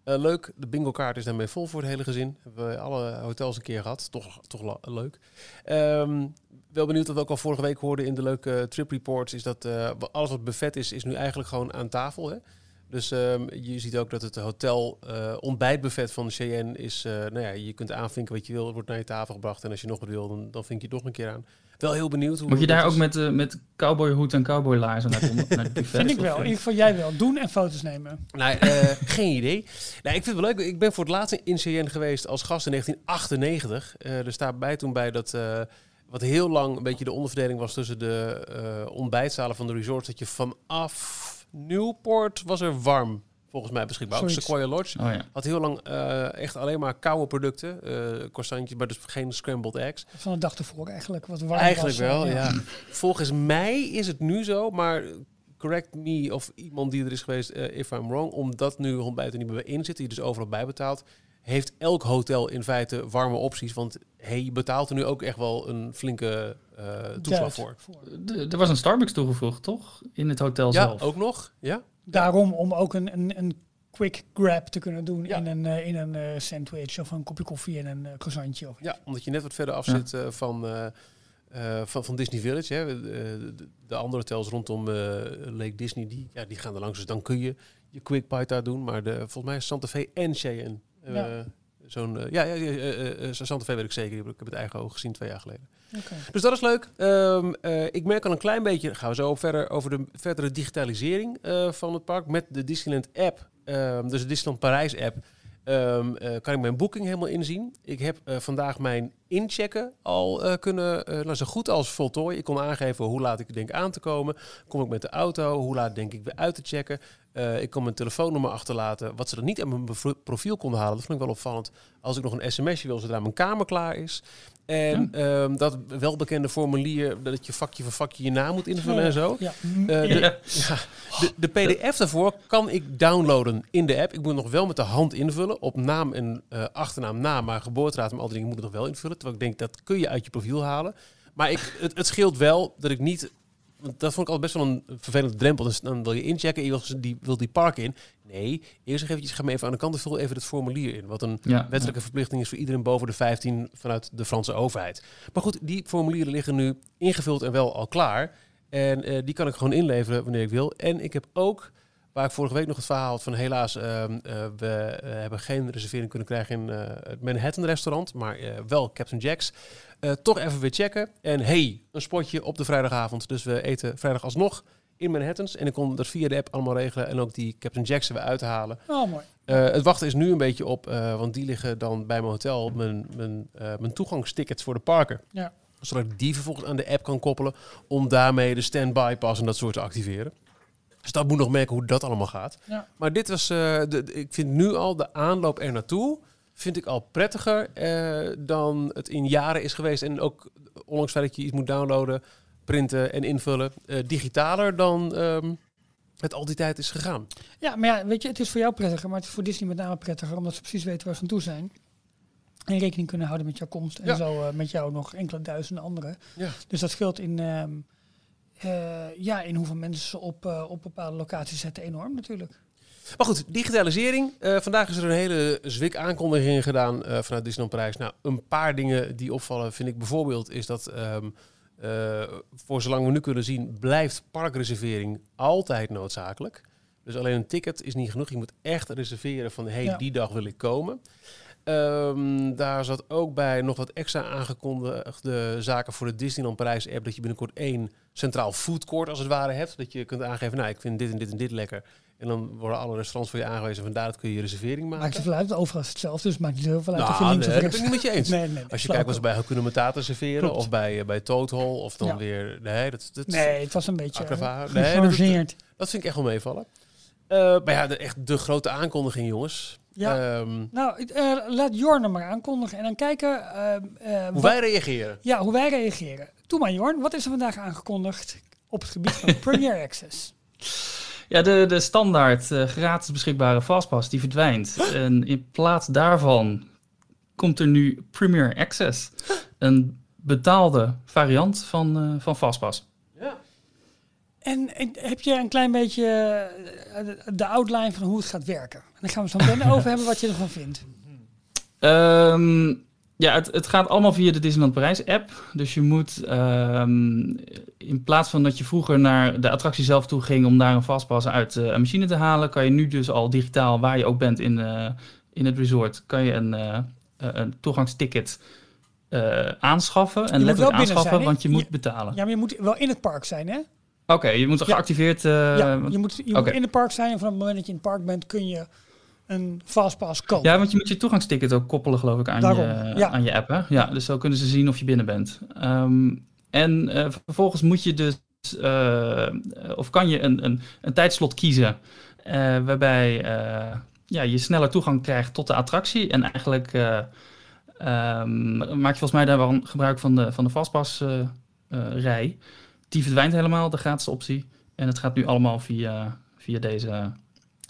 Eh, leuk, de bingo kaart is daarmee vol voor het hele gezin. Hebben we alle hotels een keer gehad. Toch, toch leuk. Ehm, wel benieuwd wat we ook al vorige week hoorden in de leuke trip reports. Is dat eh, alles wat buffet is, is nu eigenlijk gewoon aan tafel. Hè? Dus ehm, je ziet ook dat het hotel eh, ontbijtbuffet van Cheyenne is... eh, nou ja, je kunt aanvinken wat je wil. Het wordt naar je tafel gebracht. En als je nog wat wil, dan, dan vink je het nog een keer aan. Wel heel benieuwd hoe Moet je daar is. ook met, eh, met cowboyhoed en cowboylaarzen naar, het- naar het buffet? vind ik wel. In ieder geval jij wel. Doen en foto's nemen. Nou, eh, geen idee. Nou, ik vind het wel leuk. Ik ben voor het laatst in Cheyenne geweest als gast in 1998. Eh, er staat bij toen bij dat... eh, wat heel lang een beetje de onderverdeling was tussen de eh, ontbijtzalen van de resorts. Dat je vanaf Newport was er warm, volgens mij beschikbaar. Ook. Sequoia Lodge Oh ja. had heel lang eh, echt alleen maar koude producten. eh croissantjes, maar dus geen scrambled eggs. Van de dag ervoor eigenlijk. Wat warm Eigenlijk was, eh, wel, ja. Volgens mij is het nu zo, maar correct me of iemand die er is geweest, if I'm wrong, omdat nu ontbijt er niet meer in zit, die dus overal bijbetaalt, heeft elk hotel in feite warme opties. Want hey, je betaalt er nu ook echt wel een flinke eh, toeslag Duit voor. Er was een Starbucks toegevoegd, toch? In het hotel Ja, zelf. ook nog. Ja, Daarom om ook een, een, een quick grab te kunnen doen Ja. in een, eh, in een eh, sandwich of een kopje koffie en een croissantje. Of ja omdat je net wat verder af Ja. zit van, eh, eh, van, van Disney Village. Hè. De, de, de andere hotels rondom eh, Lake Disney, die, ja, die gaan er langs. Dus dan kun je je quick bite daar doen. Maar de, volgens mij is Santa Fe en Cheyenne. Eh, Ja. Zo'n, eh, ja, ja, ja eh, Santa weet ik zeker. Ik heb het eigen ogen gezien twee jaar geleden. Dus dat is leuk. Ehm, eh, ik merk al een klein beetje, gaan we zo verder over de verdere digitalisering van het park met de Disneyland app. Ehm, dus de Disneyland Parijs app. ehm, eh, kan ik mijn boeking helemaal inzien. Ik heb vandaag mijn inchecken al kunnen, nou, zo goed als voltooien. Ik kon aangeven hoe laat ik denk aan te komen. Kom ik met de auto? Hoe laat denk ik weer uit te checken? Eh, ik kon mijn telefoonnummer achterlaten. Wat ze dan niet aan mijn profiel konden halen, dat vond ik wel opvallend. Als ik nog een sms'je wil, zodra mijn kamer klaar is. En ehm, dat welbekende formulier, dat je vakje voor vakje je naam moet invullen en zo. Ja. Eh, de, ja, de, de PDF daarvoor kan ik downloaden in de app. Ik moet nog wel met de hand invullen. Op naam en eh, achternaam na, maar geboortedatum en al die dingen moet ik nog wel invullen. Terwijl ik denk, dat kun je uit je profiel halen. Maar ik, het, het scheelt wel dat ik niet... Dat vond ik altijd best wel een vervelende drempel. Dus dan wil je inchecken en je wil die, wil die park in. Nee, eerst nog eventjes, ga me even aan de kant en vul even het formulier in. Wat een Ja, wettelijke verplichting is voor iedereen boven de 15 vanuit de Franse overheid. Maar goed, die formulieren liggen nu ingevuld en wel al klaar. En eh, die kan ik gewoon inleveren wanneer ik wil. En ik heb ook, waar ik vorige week nog het verhaal had van helaas, ehm, eh, we eh, hebben geen reservering kunnen krijgen in eh, het Manhattan restaurant, maar wel Captain Jack's. Toch even weer checken. En hey, een spotje op de vrijdagavond. Dus we eten vrijdag alsnog in Manhattans. En ik kon dat via de app allemaal regelen en ook die Captain Jack's er weer uithalen. Oh, mooi. Het wachten is nu een beetje op, want die liggen dan bij mijn hotel, mijn, mijn, mijn toegangstickets voor de parken. Ja. Zodat ik die vervolgens aan de app kan koppelen om daarmee de standby pas en dat soort te activeren. Dus dat moet nog merken hoe dat allemaal gaat. Ja. Maar dit was, eh, de, ik vind nu al de aanloop er naartoe, vind ik al prettiger eh, dan het in jaren is geweest. En ook ondanks dat je iets moet downloaden, printen en invullen, eh, digitaler dan ehm, het al die tijd is gegaan. Ja, maar ja, weet je, het is voor jou prettiger, maar het is voor Disney met name prettiger, omdat ze precies weten waar ze aan toe zijn. En rekening kunnen houden met jouw komst en Ja. zo met jou nog enkele duizenden anderen. Ja. Dus dat scheelt in, ehm, eh, ja, in hoeveel mensen ze op, eh, op bepaalde locaties zetten enorm natuurlijk. Maar goed, digitalisering. Eh, vandaag is er een hele zwik aankondiging gedaan vanuit Disneyland Parijs. Nou, een paar dingen die opvallen vind ik bijvoorbeeld is dat ehm, eh, voor zolang we nu kunnen zien blijft parkreservering altijd noodzakelijk. Dus alleen een ticket is niet genoeg. Je moet echt reserveren van hey, Ja. die dag wil ik komen. Ehm, daar zat ook bij nog wat extra aangekondigde zaken voor de Disneyland Parijs app. Dat je binnenkort één centraal foodcourt als het ware hebt. Dat je kunt aangeven, nou ik vind dit en dit en dit lekker. En dan worden alle restaurants voor je aangewezen. Vandaar dat kun je je reservering maken. Maakt zoveel uit, overigens hetzelfde, dus het maakt niet zoveel uit Nou, of je links nee, of dat rechts ben ik niet met je eens. Nee, nee, nee, Als je kijkt wat ze bij Hakuna Matata reserveren. Klopt. Of bij, eh, bij Total. Of dan Ja. weer... Nee, dat, dat, Nee, het was een beetje uh, Nee, dat- dat vind ik echt wel meevallen. Eh, maar ja, de, echt de grote aankondiging, jongens. Ja. Ehm, Nou, eh, laat Jorn hem maar aankondigen en dan kijken ehm, eh, hoe wat- wij reageren. ja, hoe wij reageren. Doe maar Jorn, wat is er vandaag aangekondigd op het gebied van Premier Access? Ja, de, de standaard eh, gratis beschikbare Fastpass die verdwijnt. En in plaats daarvan komt er nu Premier Access. Een betaalde variant van, eh, van Fastpass. En, heb je een klein beetje eh, de- outline van hoe het gaat werken? En dan gaan we het zo meteen over hebben wat je ervan vindt. Ehm, ja, het, het gaat allemaal via de Disneyland Parijs app. Dus je moet ehm, in plaats van dat je vroeger naar de attractie zelf toe ging om daar een vastpas uit eh, een machine te halen, kan je nu dus al digitaal, waar je ook bent in, eh, in het resort, kan je een, een toegangsticket aanschaffen. En wel letterlijk aanschaffen, zijn, want je moet Je- betalen. Ja, maar je moet wel in het park zijn, hè? Oké, je moet er Ja. geactiveerd... eh, ja, je moet, je moet oké. in het park zijn en vanaf het moment dat je in het park bent kun je een fastpass kopen. Ja, want je moet je toegangsticket ook koppelen, geloof ik, aan, Daarom, je, ja. aan je app. Hè? Ja, dus zo kunnen ze zien of je binnen bent. Ehm, en eh, vervolgens moet je dus, eh, of kan je een, een, een tijdslot kiezen, waarbij ja, je sneller toegang krijgt tot de attractie. En eigenlijk eh, ehm, maak je volgens mij daar wel gebruik van de, van de Fastpass rij. Die verdwijnt helemaal, de gratis optie. En het gaat nu allemaal via, via deze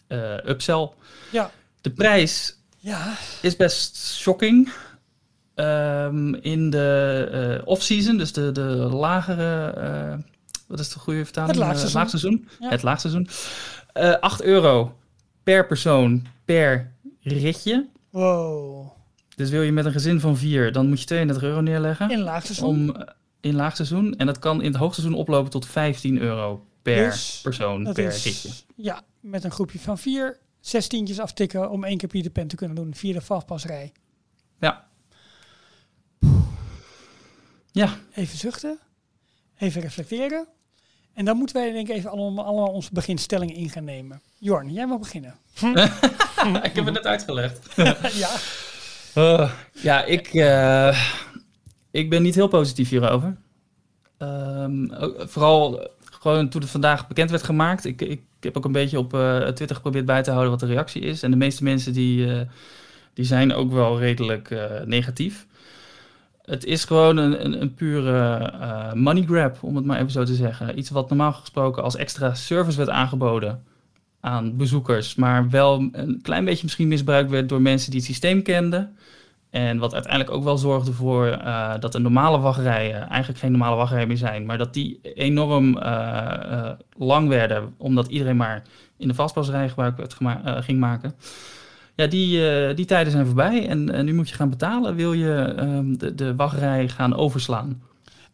eh upsell. Ja. De prijs Ja, is best shocking. Ehm, in de eh, off-season, dus de, de lagere, eh, wat is de goede vertaling? Het laagseizoen. Laagseizoen. Ja. Het laagseizoen. Eh 8 euro per persoon per ritje. wow. Dus wil je met een gezin van vier, dan moet je 32 euro neerleggen. In laagseizoen. om, in laagseizoen. En dat kan in het hoogseizoen oplopen tot 15 euro per Dus persoon per is, ritje. ja, met een groepje van vier, zestientjes aftikken om één keer Peter Pan te kunnen doen via de. Ja. Ja, Even zuchten, even reflecteren. En dan moeten wij denk ik even allemaal, allemaal onze beginstellingen in gaan nemen. Jorn, jij mag beginnen. ik heb het net uitgelegd. ja, Uh, ja, ik, eh, ik ben niet heel positief hierover. Ehm, vooral eh, gewoon toen het vandaag bekend werd gemaakt. Ik, ik heb ook een beetje op uh, Twitter geprobeerd bij te houden wat de reactie is. En de meeste mensen die, die zijn ook wel redelijk negatief. Het is gewoon een, een, een pure money grab, om het maar even zo te zeggen. Iets wat normaal gesproken als extra service werd aangeboden aan bezoekers, maar wel een klein beetje misschien misbruikt werd door mensen die het systeem kenden. En wat uiteindelijk ook wel zorgde voor uh, dat de normale wachtrijen eigenlijk geen normale wachtrijen meer zijn, maar dat die enorm uh, uh, lang werden, omdat iedereen maar in de vastpasrij gebruik het ging maken. Ja, die, die tijden zijn voorbij en, nu moet je gaan betalen, wil je ehm, de, de wachtrij gaan overslaan.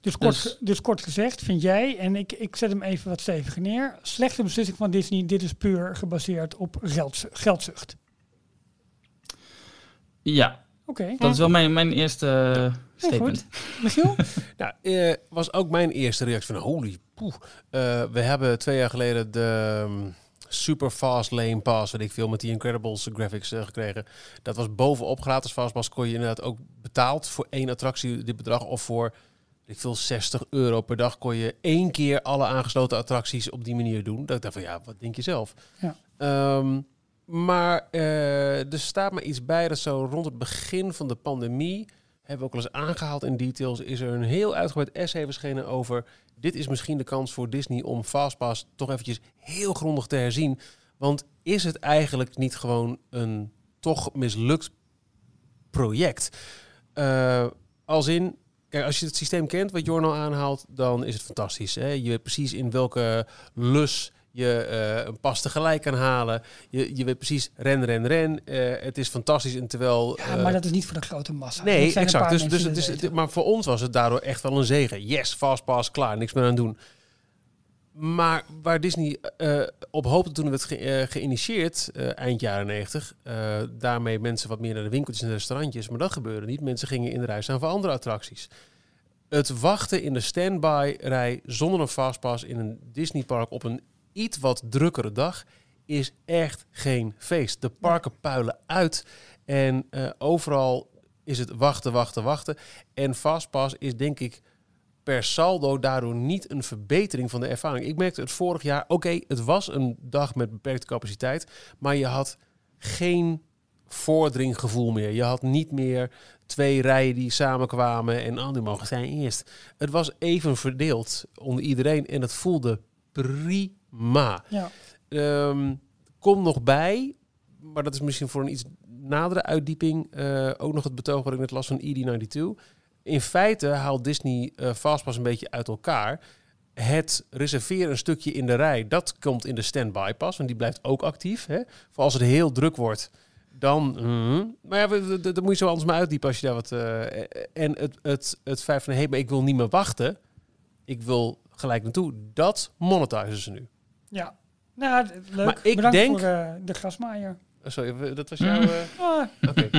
Dus kort, dus, dus, kort gezegd, vind jij, en ik, ik zet hem even wat steviger neer, slechte beslissing van Disney, dit is puur gebaseerd op geldzucht. Ja, Oké. Dat is wel mijn, mijn eerste uh, statement. Michiel? nou, uh, was ook mijn eerste reactie van holy poeh. Uh, we hebben twee jaar geleden de um, super fast lane pass, weet ik veel, met die Incredibles graphics gekregen. Dat was bovenop gratis fastpass. Kon je inderdaad ook betaald voor één attractie dit bedrag of voor ik veel 60 euro per dag kon je één keer alle aangesloten attracties op die manier doen. Dat ik dacht van ja, wat denk je zelf? Ja. Um, maar uh, er staat me iets bij dat zo rond het begin van de pandemie, hebben we ook al eens aangehaald in details, is er een heel uitgebreid essay verschenen over dit is misschien de kans voor Disney om Fastpass toch eventjes heel grondig te herzien. Want is het eigenlijk niet gewoon een toch mislukt project? Uh, als in, Kijk, als je het systeem kent, wat Jorno aanhaalt, dan is het fantastisch. Hè? Je weet precies in welke lus je uh, een pas tegelijk kan halen. Je, je weet precies, ren, ren, ren. Uh, het is fantastisch. En terwijl, ja, maar dat is niet voor de grote massa. Nee, exact. Dus, dus, dus, dus maar voor ons was het daardoor echt wel een zegen. Yes, fastpass, klaar, niks meer aan doen. Maar waar Disney uh, op hoopte toen het ge geïnitieerd, eind jaren 90, daarmee mensen wat meer naar de winkeltjes en de restaurantjes. Maar dat gebeurde niet. Mensen gingen in de rij staan voor andere attracties. Het wachten in de standby-rij zonder een fastpass in een Disneypark op een iets wat drukkere dag is echt geen feest. De parken puilen uit en uh, overal is het wachten, wachten, wachten. En Fastpass is denk ik per saldo daardoor niet een verbetering van de ervaring. Ik merkte het vorig jaar, oké, het was een dag met beperkte capaciteit, maar je had geen voordringgevoel meer. Je had niet meer twee rijen die samenkwamen en oh, mogen zijn eerst. Het was even verdeeld onder iedereen en het voelde prima. Ja. Um, kom nog bij, maar dat is misschien voor een iets nadere uitdieping, uh, ook nog het betoog wat ik net las van ED92. In feite haalt Disney uh, Fastpass een beetje uit elkaar. Het reserveren een stukje in de rij, dat komt in de standby pas, want die blijft ook actief. Hè? Voor als het heel druk wordt, dan... Mm, maar ja, dat moet je zo anders maar uitdiepen als je daar wat... Uh, en het, het, het feit van, hé, hey, maar ik wil niet meer wachten. Ik wil gelijk naartoe. Dat monetizen ze nu. Ja, nou, leuk. Maar ik Bedankt denk... voor uh, de grasmaaier. Oh, sorry, dat was jouw... Uh... Ah. Oké.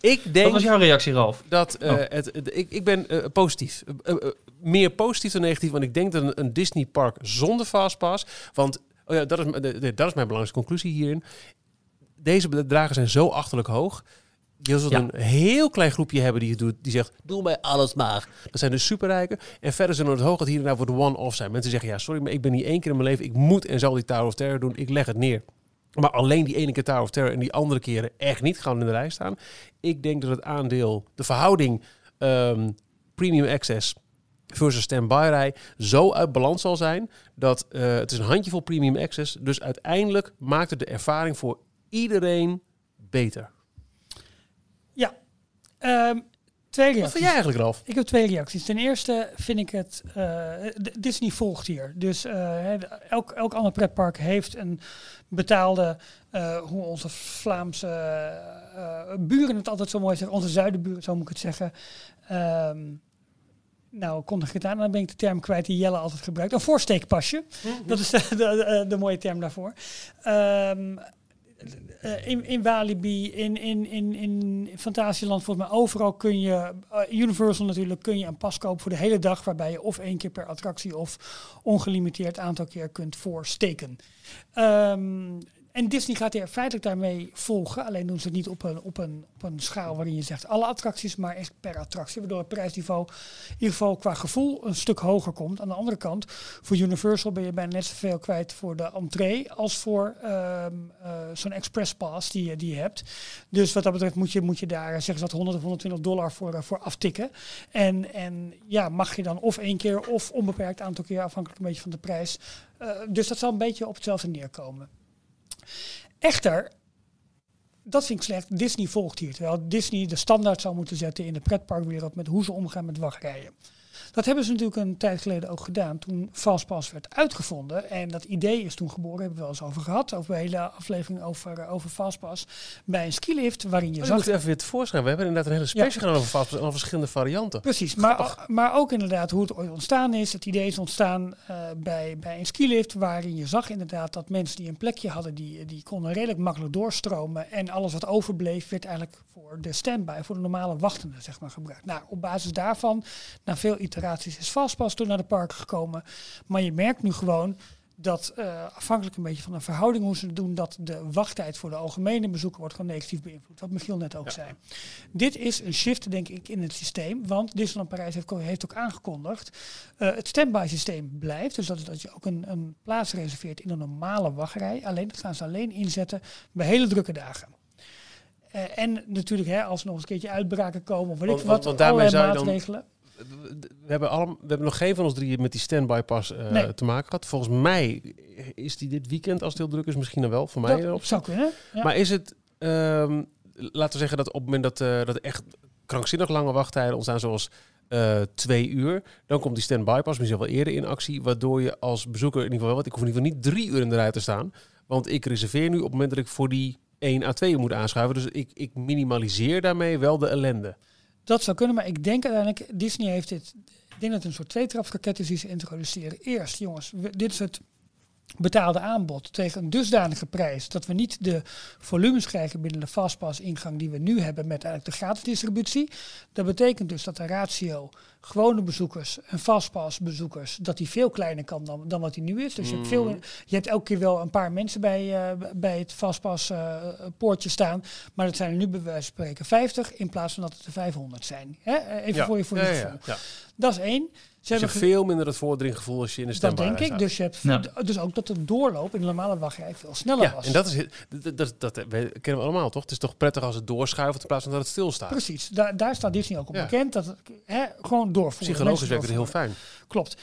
ik denk... Wat was jouw reactie, Ralf? Dat, uh, Oh. het, het- ik, ik ben eh, positief. Eh, eh, meer positief dan negatief, want ik denk dat een, een Disney park zonder Fastpass... Want, oh ja, dat is, dat is mijn belangrijkste conclusie hierin. Deze bedragen zijn zo achterlijk hoog. Je zult Ja. een heel klein groepje hebben die, het doet, die zegt, doe mij alles maar. Dat zijn de superrijken. En verder zijn er het hoog dat hier en daar voor de one-off zijn. Mensen zeggen, ja, sorry, maar ik ben hier één keer in mijn leven. Ik moet en zal die Tower of Terror doen. Ik leg het neer. Maar alleen die ene keer Tower of Terror en die andere keren echt niet gaan in de rij staan. Ik denk dat het aandeel, de verhouding ehm, premium access versus standby rij zo uit balans zal zijn dat eh, het is een handjevol premium access. Dus uiteindelijk maakt het de ervaring voor iedereen beter. Ehm, twee Wat reacties. vind jij eigenlijk, Ralf? Ik heb twee reacties. Ten eerste vind ik het... eh, Disney volgt hier. Dus eh, elk, elk ander pretpark heeft een betaalde... eh, hoe onze Vlaamse buren het altijd zo mooi zeggen. Onze zuidenburen, zo moet ik het zeggen. Ehm, nou, kondig het aan. Dan ben ik de term kwijt die Jelle altijd gebruikt. Een voorsteekpasje. Dat is de, de, de, de mooie term daarvoor. Ehm, eh, in, in Walibi, in, in, in, in Fantasieland, volgens mij overal kun je, eh, Universal natuurlijk, kun je een pas kopen voor de hele dag, waarbij je of één keer per attractie of ongelimiteerd aantal keer kunt voorsteken. Ehm, en Disney gaat er feitelijk daarmee volgen. Alleen doen ze het niet op een, op, een, op een schaal waarin je zegt alle attracties, maar echt per attractie. Waardoor het prijsniveau in ieder geval qua gevoel een stuk hoger komt. Aan de andere kant, voor Universal ben je bijna net zoveel kwijt voor de entree als voor ehm, eh, zo'n express pass die, je- die je hebt. Dus wat dat betreft moet je, moet je daar, zeggen ze dat, 100 of 120 dollar voor, eh, voor aftikken. En, en ja, mag je dan of één keer of onbeperkt aantal keer, afhankelijk een beetje van de prijs. Eh, dus dat zal een beetje op hetzelfde neerkomen. Echter, dat vind ik slecht. Disney volgt hier. Terwijl Disney de standaard zou moeten zetten in de pretparkwereld met hoe ze omgaan met wachtrijen. Dat hebben ze natuurlijk een tijd geleden ook gedaan toen Fastpass werd uitgevonden. En dat idee is toen geboren, hebben we wel eens over gehad. Over een hele aflevering over, eh, over Fastpass. Bij een skilift waarin je Oh, zag... moet even weer tevoorschijn. We hebben inderdaad een hele special gedaan over Fastpass en al verschillende varianten. Precies, maar, maar ook inderdaad hoe het ooit ontstaan is. Het idee is ontstaan eh, bij, bij een skilift, waarin je zag inderdaad dat mensen die een plekje hadden, die, die konden redelijk makkelijk doorstromen. En alles wat overbleef, werd eigenlijk voor de standby, voor de normale wachtenden, zeg maar, gebruikt. Nou, op basis daarvan, na veel iteraties, is Fastpass toen naar de parken gekomen. Maar je merkt nu gewoon dat eh, afhankelijk een beetje van de verhouding hoe ze het doen, dat de wachttijd voor de algemene bezoeker wordt gewoon negatief beïnvloed. Wat Michiel net ook zei. Dit is een shift, denk ik, in het systeem. Want Disneyland Parijs heeft, heeft ook aangekondigd. eh, het standby systeem blijft. Dus dat is dat je ook een, een plaats reserveert in een normale wachtrij. Alleen dat gaan ze alleen inzetten bij hele drukke dagen. Eh, en natuurlijk, hè, als er nog eens een keertje uitbraken komen of weet ik want- wat, want daarmee zou je dan- maatregelen. We hebben, allemaal, we hebben nog geen van ons drie met die standby pas Nee. te maken gehad. Volgens mij is die dit weekend, als het heel druk is, misschien dan wel. Voor mij. Dat erop. zou kunnen. Ja. Maar is het, ehm, laten we zeggen dat op het moment dat, eh, dat echt krankzinnig lange wachttijden ontstaan, zoals eh, twee uur, dan komt die standby pas misschien wel eerder in actie, waardoor je als bezoeker in ieder geval, wat ik hoef in ieder geval niet drie uur in de rij te staan, want ik reserveer nu op het moment dat ik voor die 1 à 2 uur moet aanschuiven. Dus ik, ik minimaliseer daarmee wel de ellende. Dat zou kunnen, maar ik denk uiteindelijk, Disney heeft dit, ik denk dat het een soort tweetrapsraket is die ze introduceren. Eerst, jongens, dit is het betaalde aanbod tegen een dusdanige prijs dat we niet de volumes krijgen binnen de Fastpass ingang die we nu hebben met eigenlijk de gratis distributie. Dat betekent dus dat de ratio gewone bezoekers en Fastpass bezoekers, dat die veel kleiner kan dan, dan wat die nu is. Dus je hebt, veel, je hebt elke keer wel een paar mensen bij, eh, bij het Fastpass eh, poortje staan, maar dat zijn er nu bij wijze van spreken 50 in plaats van dat het er 500 zijn. Hè? Eh, Even voor je voor je ja, ja. Dat is één. Ze Dus je hebben veel minder het voordringgevoel als je in de dat standby denk ik. Dus, je hebt, Ja. dus ook dat de doorloop in de normale wachtrij veel sneller Ja, was. en dat is dat, dat, dat, dat kennen we allemaal, toch? Het is toch prettig als het doorschuift in plaats van dat het stilstaat. Precies, daar, daar staat Disney ook op Ja. bekend. Dat hè, gewoon doorvoeren. Psychologisch werkt het heel fijn. Klopt.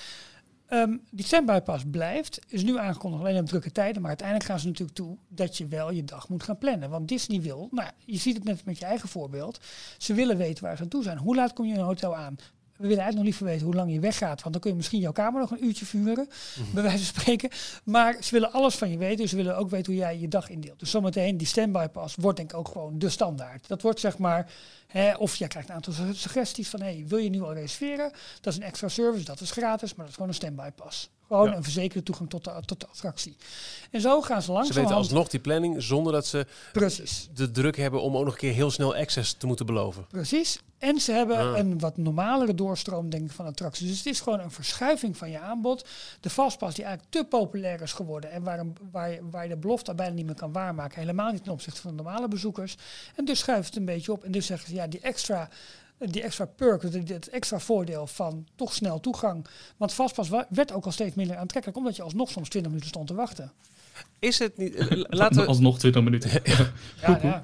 Ehm, die standby pas blijft, is nu aangekondigd alleen op drukke tijden, maar uiteindelijk gaan ze natuurlijk toe dat je wel je dag moet gaan plannen. Want Disney wil, nou, je ziet het net met je eigen voorbeeld, ze willen weten waar ze aan toe zijn. Hoe laat kom je in een hotel aan? We willen eigenlijk nog liever weten hoe lang je weggaat, want dan kun je misschien jouw kamer nog een uurtje vuren, bij wijze van spreken. Maar ze willen alles van je weten, dus ze willen ook weten hoe jij je dag indeelt. Dus zometeen, die standby pas wordt denk ik ook gewoon de standaard. Dat wordt zeg maar, hè, of jij krijgt een aantal su- suggesties van, hey, wil je nu al reserveren? Dat is een extra service, dat is gratis, maar dat is gewoon een standby pas. Gewoon Ja. een verzekerde toegang tot de, tot de attractie. En zo gaan ze Ze weten alsnog die planning zonder dat ze Precies. de druk hebben om ook nog een keer heel snel access te moeten beloven. Precies. En ze hebben Ah. een wat normalere doorstroom denk ik, van attracties. Dus het is gewoon een verschuiving van je aanbod. De Fastpass die eigenlijk te populair is geworden. En waar, een- waar, je, waar je de belofte bijna niet meer kan waarmaken. Helemaal niet ten opzichte van normale bezoekers. En dus schuift het een beetje op. En dus zeggen ze, ja, die extra, die extra perk, het, extra voordeel van toch snel toegang. Want Fastpass wa- werd ook al steeds minder aantrekkelijk. Omdat je alsnog soms 20 minuten stond te wachten. Is het niet... eh, Laten we, Alsnog 20 minuten. Ja, ja.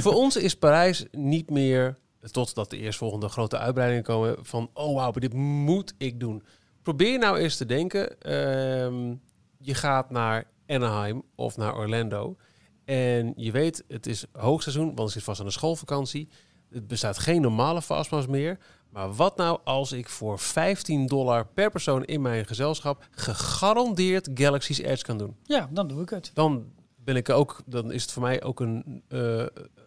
voor ons is Parijs niet meer, totdat de eerstvolgende grote uitbreidingen komen, van oh wauw, dit moet ik doen. Probeer nou eens te denken, ehm, je gaat naar Anaheim of naar Orlando en je weet het is hoogseizoen, want het zit vast aan de schoolvakantie. Het bestaat geen normale fastpass meer. Maar wat nou als ik voor 15 dollar per persoon in mijn gezelschap gegarandeerd Galaxy's Edge kan doen? ja, dan doe ik het. dan ben ik ook, dan is het voor mij ook een eh,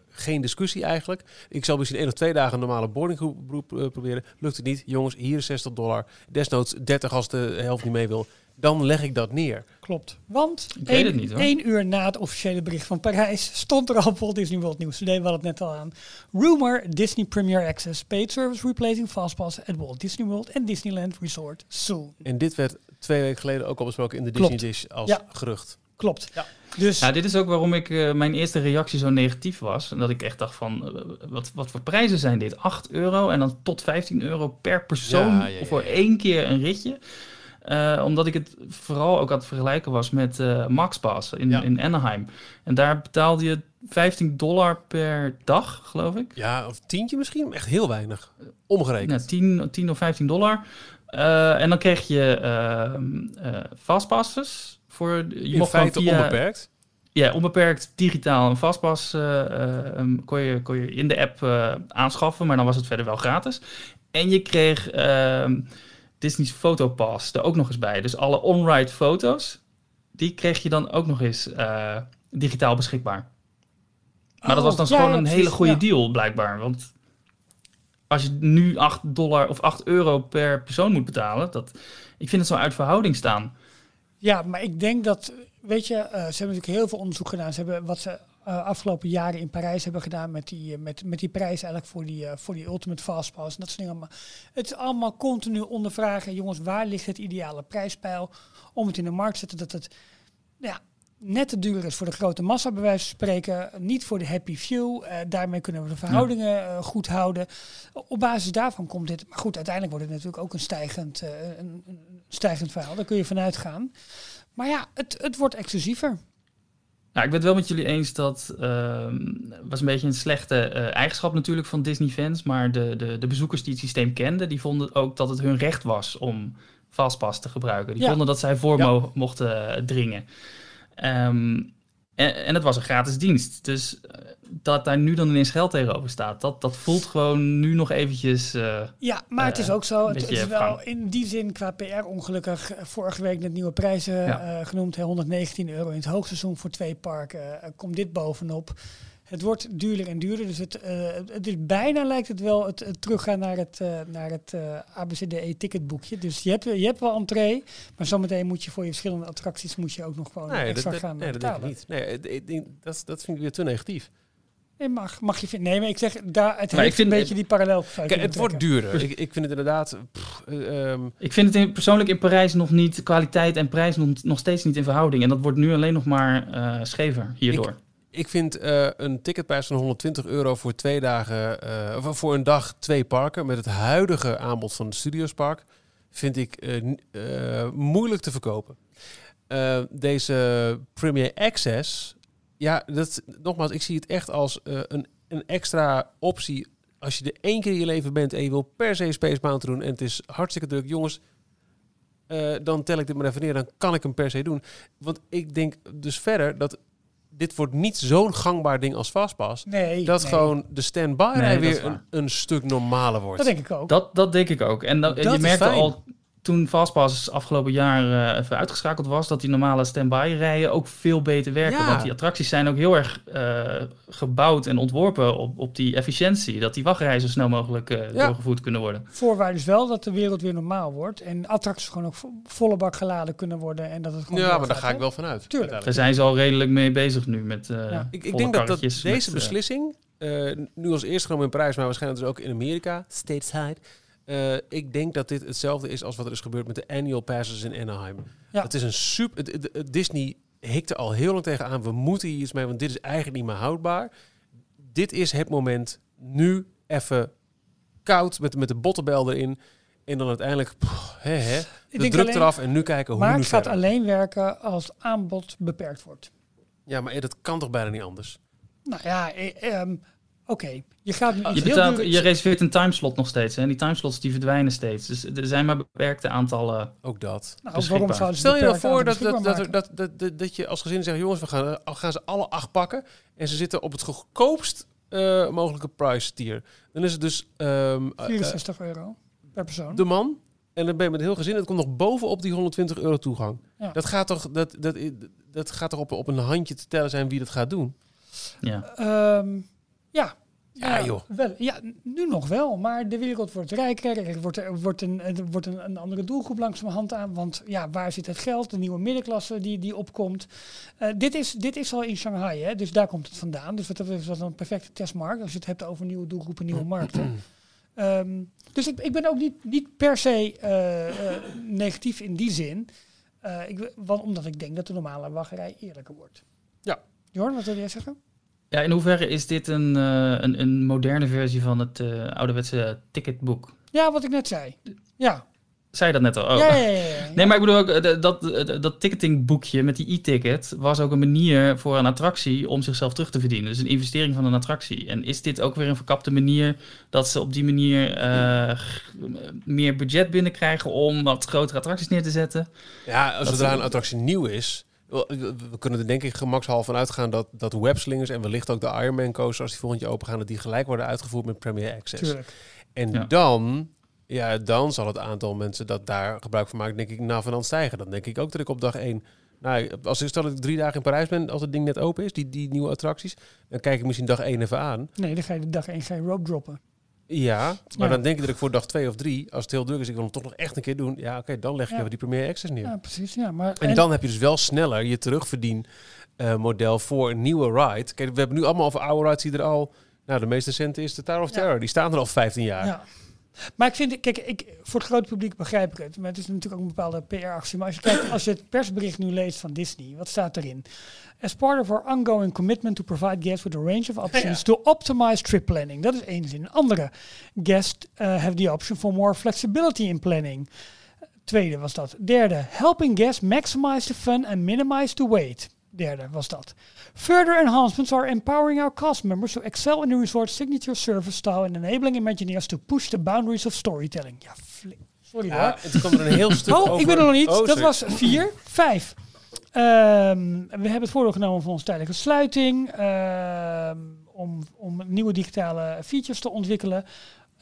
geen discussie eigenlijk. Ik zal misschien één of twee dagen een normale boardinggroep eh, proberen. Lukt het niet, jongens, hier is 60 dollar. Desnoods 30 als de helft niet mee wil. Dan leg ik dat neer. Klopt. Want Ik weet één, het niet, hoor. één uur na het officiële bericht van Parijs stond er al op Walt Disney World News. Today, we hadden het net al aan. Rumor Disney Premier Access paid service replacing Fastpass at Walt Disney World and Disneyland Resort soon. En dit werd twee weken geleden ook al besproken in de Klopt. Disney Dish als Ja. gerucht. klopt. Ja. Dus Nou, dit is ook waarom ik eh, mijn eerste reactie zo negatief was. En dat ik echt dacht van, eh, wat, wat voor prijzen zijn dit? 8 euro en dan tot 15 euro per persoon Ja, ja, ja, voor één keer een ritje. Eh, omdat ik het vooral ook aan het vergelijken was met eh MaxPass in, Ja. in Anaheim. En daar betaalde je 15 dollar per dag, geloof ik. Ja, of tientje misschien, echt heel weinig. Omgerekend. Nou, 10, 10 of 15 dollar. Eh, en dan kreeg je ehm eh fastpasses. Voor, je In mocht gewoon feite via- onbeperkt. Ja, onbeperkt digitaal een vastpas eh, eh, um, kon, je, kon je in de app aanschaffen, maar dan was het verder wel gratis. En je kreeg ehm, Disney's Photopass er ook nog eens bij. Dus alle on-ride foto's, die kreeg je dan ook nog eens eh, digitaal beschikbaar. Maar dat was dan Oh, ja, gewoon een precies, hele goede ja. deal, blijkbaar. Want als je nu 8 dollar of 8 euro per persoon moet betalen, dat, ik vind het zo uit verhouding staan. Ja, maar ik denk dat, weet je, eh, ze hebben natuurlijk heel veel onderzoek gedaan. Ze hebben wat ze eh, afgelopen jaren in Parijs hebben gedaan met die, eh, met, met die prijs eigenlijk voor die, eh, voor die Ultimate Fastpass. En dat soort dingen allemaal. Het is allemaal continu ondervragen, jongens, waar ligt het ideale prijspeil om het in de markt te zetten dat het ja, net te duur is voor de grote massa, bij wijze van spreken. Niet voor de happy few. Daarmee kunnen we de verhoudingen goed houden. Op basis daarvan komt dit. Maar goed, uiteindelijk wordt het natuurlijk ook een stijgend, een, een stijgend verhaal. Daar kun je vanuit gaan. Maar ja, het, het wordt exclusiever. Nou, ik ben het wel met jullie eens dat ehm was een beetje een slechte eh, eigenschap natuurlijk van Disney-fans, maar de, de, de bezoekers die het systeem kenden, die vonden ook dat het hun recht was om Fastpass te gebruiken. Die Ja. vonden dat zij voor Ja. mo- mochten eh, dringen. Ehm, en, en het was een gratis dienst. Dus eh, dat daar nu dan ineens geld tegenover staat, dat, dat voelt gewoon nu nog eventjes... eh, Ja, maar het Eh, is ook zo. Het, is wel in die zin qua PR ongelukkig. eh, Vorige week net nieuwe prijzen Ja. eh, genoemd. hè, 119 euro in het hoogseizoen voor twee parken. Eh, komt dit bovenop. Het wordt duurder en duurder. Dus het, eh, het is bijna lijkt het wel het, het teruggaan naar het, eh, naar het eh ABCDE ticketboekje. Dus je hebt, je hebt wel entree. Maar zometeen moet je voor je verschillende attracties moet je ook nog gewoon Nee, dat, extra dat, gaan nee, eh, dat denk ik betalen. niet. Nee, ik denk- dat, dat vind ik weer te negatief. Nee, mag, mag je vinden. Nee, maar ik zeg, daar, het Maar heeft ik vind een beetje die parallel. Kijk, het wordt duurder. Ik, ik vind het inderdaad... pff, eh, ehm, Ik vind het in, persoonlijk in Parijs nog niet, kwaliteit en prijs nog, nog steeds niet in verhouding. En dat wordt nu alleen nog maar eh, schever hierdoor. Ik vind eh, een ticketprijs van 120 euro voor twee dagen, of voor een dag twee parken met het huidige aanbod van het Studiospark, vind ik eh, moeilijk te verkopen. Deze Premier Access, ja, dat, nogmaals, ik zie het echt als een, een extra optie. Als je er één keer in je leven bent en je wil per se Space Mountain doen en het is hartstikke druk, jongens, dan tel ik dit maar even neer, dan kan ik hem per se doen. Want ik denk dus verder dat dit wordt niet zo'n gangbaar ding als Fastpass. Nee, Dat nee, gewoon de stand-by Nee, weer een, stuk normaler wordt. Dat denk ik ook. Dat, dat denk ik ook. En dan, Dat je fijn. al toen Fastpass afgelopen jaar eh, even uitgeschakeld was, dat die normale stand-by rijen ook veel beter werken. Ja. Want die attracties zijn ook heel erg eh, gebouwd en ontworpen op, op die efficiëntie. Dat die wachtrijen zo snel mogelijk eh, Ja. doorgevoerd kunnen worden. Voorwaarde is wel dat de wereld weer normaal wordt. En attracties gewoon ook vo- volle bak geladen kunnen worden. En dat het gewoon ja, maar daar ga ik wel vanuit. Tuurlijk. Daar zijn ze al redelijk mee bezig nu met eh Ja. Ik, denk dat, deze met, beslissing, eh, nu als eerste genomen in Parijs, maar waarschijnlijk dus ook in Amerika, stateside. Eh, ik denk dat dit hetzelfde is als wat er is gebeurd met de annual passes in Anaheim. Ja. Het is een super. het- het- het Disney hikte al heel lang tegenaan. We moeten hier iets mee, want dit is eigenlijk niet meer houdbaar. Dit is het moment. Nu even koud met, met de bottenbel erin. En dan uiteindelijk, hè, Ik de druk alleen- eraf en nu kijken hoe Maar nu het gaat alleen werken als het aanbod beperkt wordt. Ja, maar eh, dat kan toch bijna niet anders? Nou ja, eh, ehm, oké. Je gaat Je, heel betaalt, duur- je reserveert een timeslot nog steeds. Hè? En die timeslots die verdwijnen steeds. Dus er zijn maar beperkte aantallen. Ook dat. Nou, waarom zouden ze Stel je nou voor dat, dat, dat, dat, dat, dat, dat je als gezin zegt... jongens, we gaan, eh, gaan ze alle acht pakken... en ze zitten op het goedkoopst eh, mogelijke price tier. Dan is het dus ehm, eh, 64 euro per persoon. de man... en dan ben je met een heel gezin... het komt nog bovenop die 120 euro toegang. Ja. Dat gaat toch, dat, dat, dat gaat toch op, op een handje te tellen zijn wie dat gaat doen? Ja. Ehm, ja. Ja, joh. Wel, ja, nu nog wel, maar de wereld wordt rijker. Er wordt, er wordt, een, er wordt een, een andere doelgroep langzamerhand aan. Want ja, waar zit het geld? De nieuwe middenklasse die, die opkomt. Eh, dit, is, dit is al in Shanghai, hè? dus daar komt het vandaan. Dus dat is een perfecte testmarkt. Als je het hebt over nieuwe doelgroepen, nieuwe markten. Ehm, dus ik, ik ben ook niet, niet per se eh, eh, negatief in die zin. Ik, want, omdat ik denk dat de normale wachtrij eerlijker wordt. Ja. Jorn, wat wil jij zeggen? Ja, in hoeverre is dit een, eh, een, een moderne versie van het eh, ouderwetse ticketboek? Ja, wat ik net zei. Ja. Zei je dat net al? Oh. Ja, ja, ja, ja. Nee, maar ik bedoel ook, eh, dat, dat, ticketingboekje met die e-ticket was ook een manier voor een attractie om zichzelf terug te verdienen. Dus een investering van een attractie. En is dit ook weer een verkapte manier dat ze op die manier eh, meer budget binnenkrijgen om wat grotere attracties neer te zetten? Ja, zodra een attractie nieuw is... We kunnen er denk ik gemakshalve van uitgaan dat, dat webslingers en wellicht ook de Ironman coasters, als die volgend jaar open gaan, dat die gelijk worden uitgevoerd met Premier Access. Tuurlijk. En Ja. dan, ja, dan zal het aantal mensen dat daar gebruik van maken, denk ik, na van aan stijgen. Dan denk ik ook dat ik op dag één, nou, als ik stel dat ik drie dagen in Parijs ben, als het ding net open is, die, die nieuwe attracties, dan kijk ik misschien dag één even aan. Nee, dan ga je de dag één ga je rope droppen. Ja, maar Ja. dan denk ik dat ik voor dag twee of drie, als het heel druk is, ik wil hem toch nog echt een keer doen. Ja, oké, dan leg ik Ja. even die Premier Access neer. Ja, precies. Ja, maar, En, dan heb je dus wel sneller je terugverdien model voor een nieuwe ride. Kijk, we hebben nu allemaal over oude rides die er al... Nou, de meest recente is de Tower of. Terror. Die staan er al 15 jaar. Maar ik vind, kijk, ik, voor het grote publiek begrijp ik het. Maar het is natuurlijk ook een bepaalde PR-actie. Maar als je, kijkt, als je het persbericht nu leest van Disney, wat staat erin? As part of our ongoing commitment to provide guests with a range of options to optimize trip planning. Dat is één zin. Een andere, guests uh, have the option for more flexibility in planning. Tweede was dat. Derde, helping guests maximize the fun and minimize the wait. Derde was dat. Further enhancements are empowering our cast members to excel in the resort's signature service style and enabling Imagineers to push the boundaries of storytelling. Ja, sorry hoor. Ja, en toen kwam er een heel stuk Oh, over... ik ben er nog niet. Oh, dat was vier. Vijf. Ehm, we hebben het voordeel genomen van onze tijdelijke sluiting. ehm, om, om nieuwe digitale features te ontwikkelen.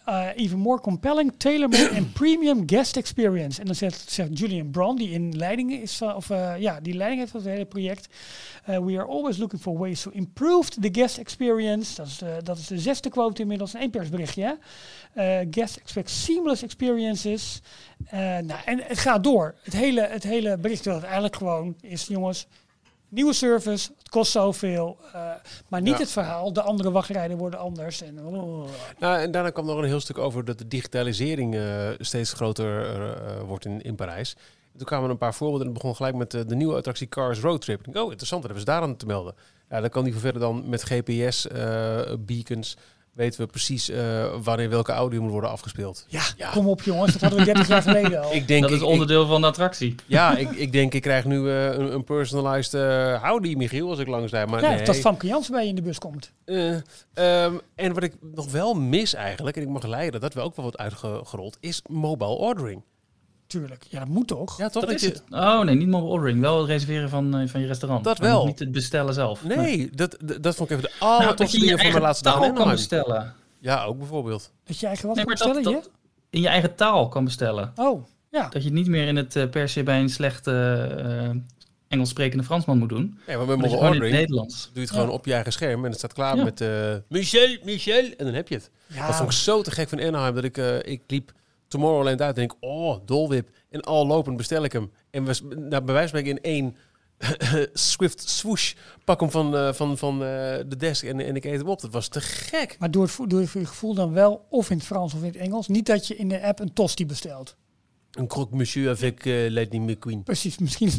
Uh, even more compelling, tailor-made and premium guest experience. En dan zegt, Julian Brown, die in leiding is, van- of uh, ja, die leiding heeft van het hele project. We are always looking for ways to improve the guest experience. Dat is de, dat is de zesde quote inmiddels, een persberichtje. hè. Guests expect seamless experiences. Nou, en het gaat door. Het hele, het hele bericht dat het eigenlijk gewoon is, jongens, nieuwe service, het kost zoveel, uh, maar niet Ja. het verhaal. De andere wachtrijden worden anders. En, oh. Nou, en daarna kwam nog een heel stuk over dat de digitalisering eh, steeds groter eh, eh, wordt in, in Parijs. En toen kwamen er een paar voorbeelden. En het begon gelijk met de, nieuwe attractie Cars Road Trip. Ik oh, interessant, wat hebben ze daar aan te melden? Ja, dan kan die verder dan met GPS-beacons weten we precies eh, wanneer welke audio moet worden afgespeeld. Ja, Ja. kom op jongens, dat hadden we 30 jaar geleden al. Ik denk, dat is ik- onderdeel van de attractie. ja, ik, ik denk, ik krijg nu eh, een, een personalized uh, howdy Michiel als ik langs rijd. Maar ja, nee. dat Famke Jansen bij je in de bus komt. Eh, ehm, en wat ik nog wel mis eigenlijk, en ik mag leiden dat we ook wel wat uitgerold, is mobile ordering. Tuurlijk, ja, dat moet toch? Ja, toch? Dat is je, het. Oh nee, niet mobile ordering. Wel het reserveren van, eh, van je restaurant. Dat Maar wel. Niet het bestellen zelf. Nee, dat, dat, dat vond ik even de Nou, allertofste je je dingen van mijn eigen laatste dag taal in kan bestellen. Ja, ook bijvoorbeeld. Dat je eigen wat Nee, kan maar dat, bestellen, dat in je eigen taal kan bestellen. Oh, ja. Dat je het niet meer in het eh, per se bij een slechte eh, Engels sprekende Fransman moet doen. Ja, maar met mobile gewoon in het ordering Nederlands. doe je het gewoon Ja. op je eigen scherm en het staat klaar Ja. met eh, Michel, Michel. En dan heb je het. ja. Dat vond ik zo te gek van Anaheim dat ik, eh, ik liep Tomorrowland uit en denk, oh, dolwip. En al lopend bestel ik hem. En we, nou, bij wijze van spreken in één Swift swoosh pak hem van, eh, van, van eh, de desk en, en ik eet hem op. Dat was te gek. Maar doe het, doe het voor je gevoel dan wel of in het Frans of in het Engels. Niet dat je in de app een tosti bestelt. Een croque monsieur avec uh, Lightning McQueen. Precies, misschien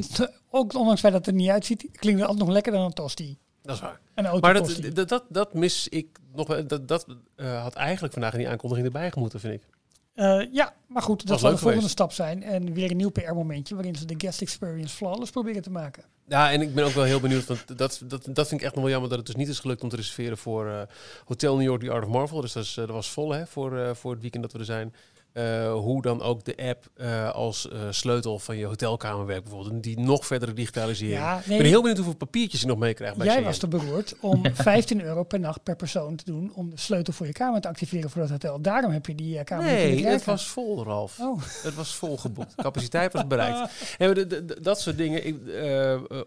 ook ondanks dat het er niet uitziet, klinkt het altijd nog lekkerder dan een tosti. Dat is waar. Een Maar dat, dat, dat, dat mis ik nog wel. Dat, dat eh, had eigenlijk vandaag in die aankondiging erbij gemoeten, vind ik. Eh, ja, maar goed, dat zal de volgende geweest. stap zijn. En weer een nieuw PR-momentje waarin ze de guest experience flawless proberen te maken. Ja, en ik ben ook wel heel benieuwd. Want dat, dat, dat vind ik echt nog wel jammer dat het dus niet is gelukt om te reserveren voor eh, Hotel New York The Art of Marvel. Dus dat, is, eh, dat was vol hè, voor, voor het weekend dat we er zijn. Eh, hoe dan ook de app eh, als eh, sleutel van je hotelkamer werkt bijvoorbeeld. Die nog verdere digitalisering. Ja, Ik ben heel benieuwd hoeveel papiertjes je nog meekrijgt bij jij CN. was te beroerd om 15 euro per nacht per persoon te doen om de sleutel voor je kamer te activeren voor dat hotel. Daarom heb je die kamer Nee, het was vol, Ralf. Oh. Het was vol geboekt. Capaciteit was bereikt. En we- de- de- de- dat soort dingen. Ik,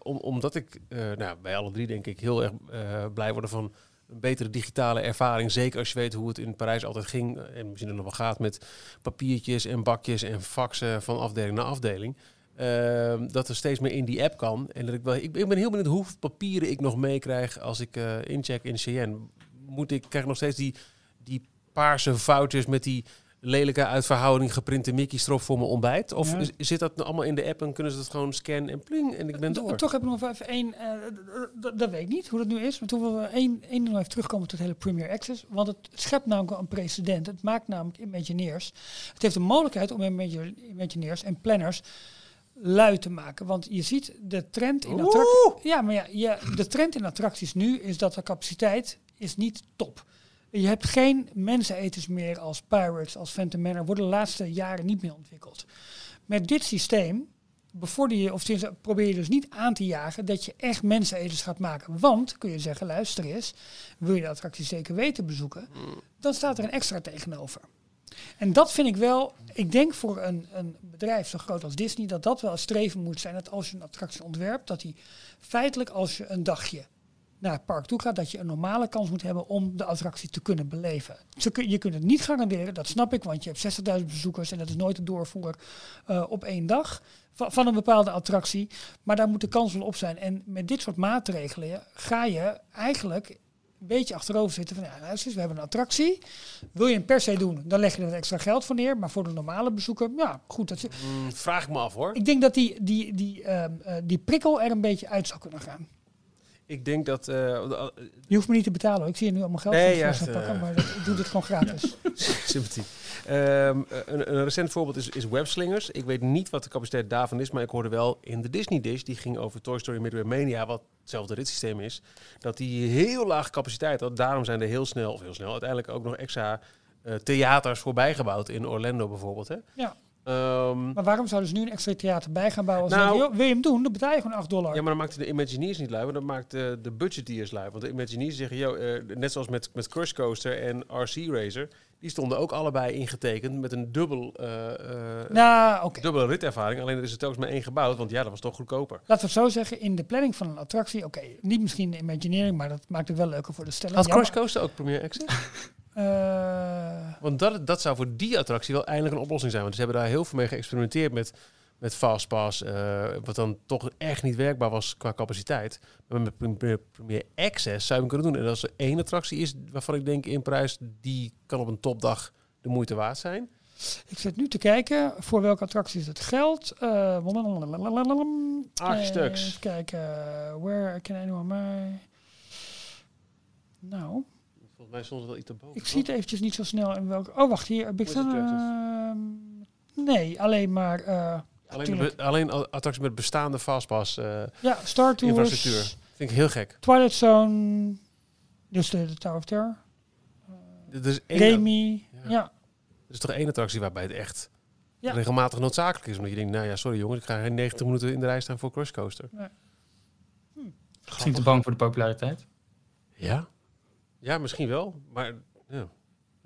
om, omdat ik nou, bij alle drie denk ik heel erg blij worden van een betere digitale ervaring. Zeker als je weet hoe het in Parijs altijd ging. eh, En misschien nog wel gaat met papiertjes en bakjes en faxen van afdeling naar afdeling. Ehm, dat er steeds meer in die app kan. En dat ik, wel, ik, ik ben heel benieuwd hoeveel papieren ik nog meekrijg als ik eh, incheck in CN. Moet ik, krijg nog steeds die, die paarse foutjes met die lelijke uit verhouding geprinte Mickey strop voor mijn ontbijt? Of Ja. zit dat allemaal in de app en kunnen ze dat gewoon scannen en pling en ik ben door? Toch heb ik nog even één, eh, dat weet ik niet hoe dat nu is, maar toen we één, één nog even terugkomen tot het hele Premier Access, want het schept namelijk een precedent. Het maakt namelijk Imagineers, het heeft de mogelijkheid om Imagi- Imagineers en planners lui te maken, want je ziet de trend in attracties. Ja, maar ja, je, de trend in attracties nu is dat de capaciteit is niet top. Je hebt geen menseneters meer als Pirates, als Phantom Manor, worden de laatste jaren niet meer ontwikkeld. Met dit systeem bevorder je, of probeer je dus niet aan te jagen dat je echt menseneters gaat maken. Want, kun je zeggen, luister eens, wil je de attractie zeker weten bezoeken, dan staat er een extra tegenover. En dat vind ik wel, ik denk voor een, een bedrijf zo groot als Disney, dat dat wel een streven moet zijn. Dat als je een attractie ontwerpt, dat die feitelijk als je een dagje naar het park toe gaat, dat je een normale kans moet hebben om de attractie te kunnen beleven. Je kunt het niet garanderen, dat snap ik, want je hebt 60.000 bezoekers en dat is nooit te doorvoeren eh, op één dag van, een bepaalde attractie. Maar daar moet de kans wel op zijn. En met dit soort maatregelen ga je eigenlijk een beetje achterover zitten van ja, luister we hebben een attractie. Wil je hem per se doen, dan leg je er extra geld voor neer. Maar voor de normale bezoeker, ja, goed. Dat, Mm, vraag ik me af hoor. ik denk dat die, die, die, ehm, eh, die prikkel er een beetje uit zou kunnen gaan. Ik denk dat... eh, Je hoeft me niet te betalen. Ik zie je nu allemaal geld Nee, ja, gaan pakken, eh, maar ik doe dit gewoon gratis. Sympathie. Ehm, een, een recent voorbeeld is, is Webslingers. Ik weet niet wat de capaciteit daarvan is, maar ik hoorde wel in de Disney Dish, die ging over Toy Story Midway Mania, wat hetzelfde ritssysteem is, dat die heel laag capaciteit had. Daarom zijn er heel snel, of heel snel, uiteindelijk ook nog extra eh, theaters voorbijgebouwd in Orlando bijvoorbeeld. Hè? Ja. Ehm, Maar waarom zouden ze nu een extra theater bij gaan bouwen? Als Nou- ze zeggen, joh, wil je hem doen? Dan betaal je gewoon 8 dollar. Ja, maar dan maakt de Imagineers niet lui, maar dan maakt de, de budgeteers lui. Want de Imagineers zeggen, yo, eh, net zoals met, met Crush Coaster en RC Racer, die stonden ook allebei ingetekend met een dubbel, eh, eh, nou, oké. dubbele ritervaring. Alleen er is er telkens maar één gebouwd, want ja, dat was toch goedkoper. Laten we het zo zeggen, in de planning van een attractie, oké, niet misschien de Imagineering, maar dat maakt het wel leuker voor de stelling. Had. Crush Coaster ook Premier Access? Eh, Want dat, dat zou voor die attractie wel eindelijk een oplossing zijn. Want ze hebben daar heel veel mee geëxperimenteerd met, met Fastpass. eh, wat dan toch echt niet werkbaar was qua capaciteit. Maar met Premier, Premier Access zou je hem kunnen doen. En als er één attractie is waarvan ik denk in prijs... die kan op een topdag de moeite waard zijn. ik zit nu te kijken voor welke attracties het geldt. Eh Acht stuks. Even kijken. Where can anyone my... Nou, Volgens mij stond het wel iets erboven. ik zie het eventjes niet zo snel in welke... Oh, wacht, hier. Big Thunder, ehm, nee, alleen maar... eh, Alleen, be- alleen attracties met bestaande Fastpass eh, ja, Star Tours. infrastructuur. Vind ik heel gek. Twilight Zone. Dus de, de Tower of Terror. Er is, één, Remy. Ja. Ja. er is toch één attractie waarbij het echt Ja. regelmatig noodzakelijk is. Omdat je denkt, nou ja, sorry jongens, ik ga geen 90 minuten in de rij staan voor Crush Coaster. Misschien te bang voor de populariteit. Ja? Ja, misschien wel. Maar ja.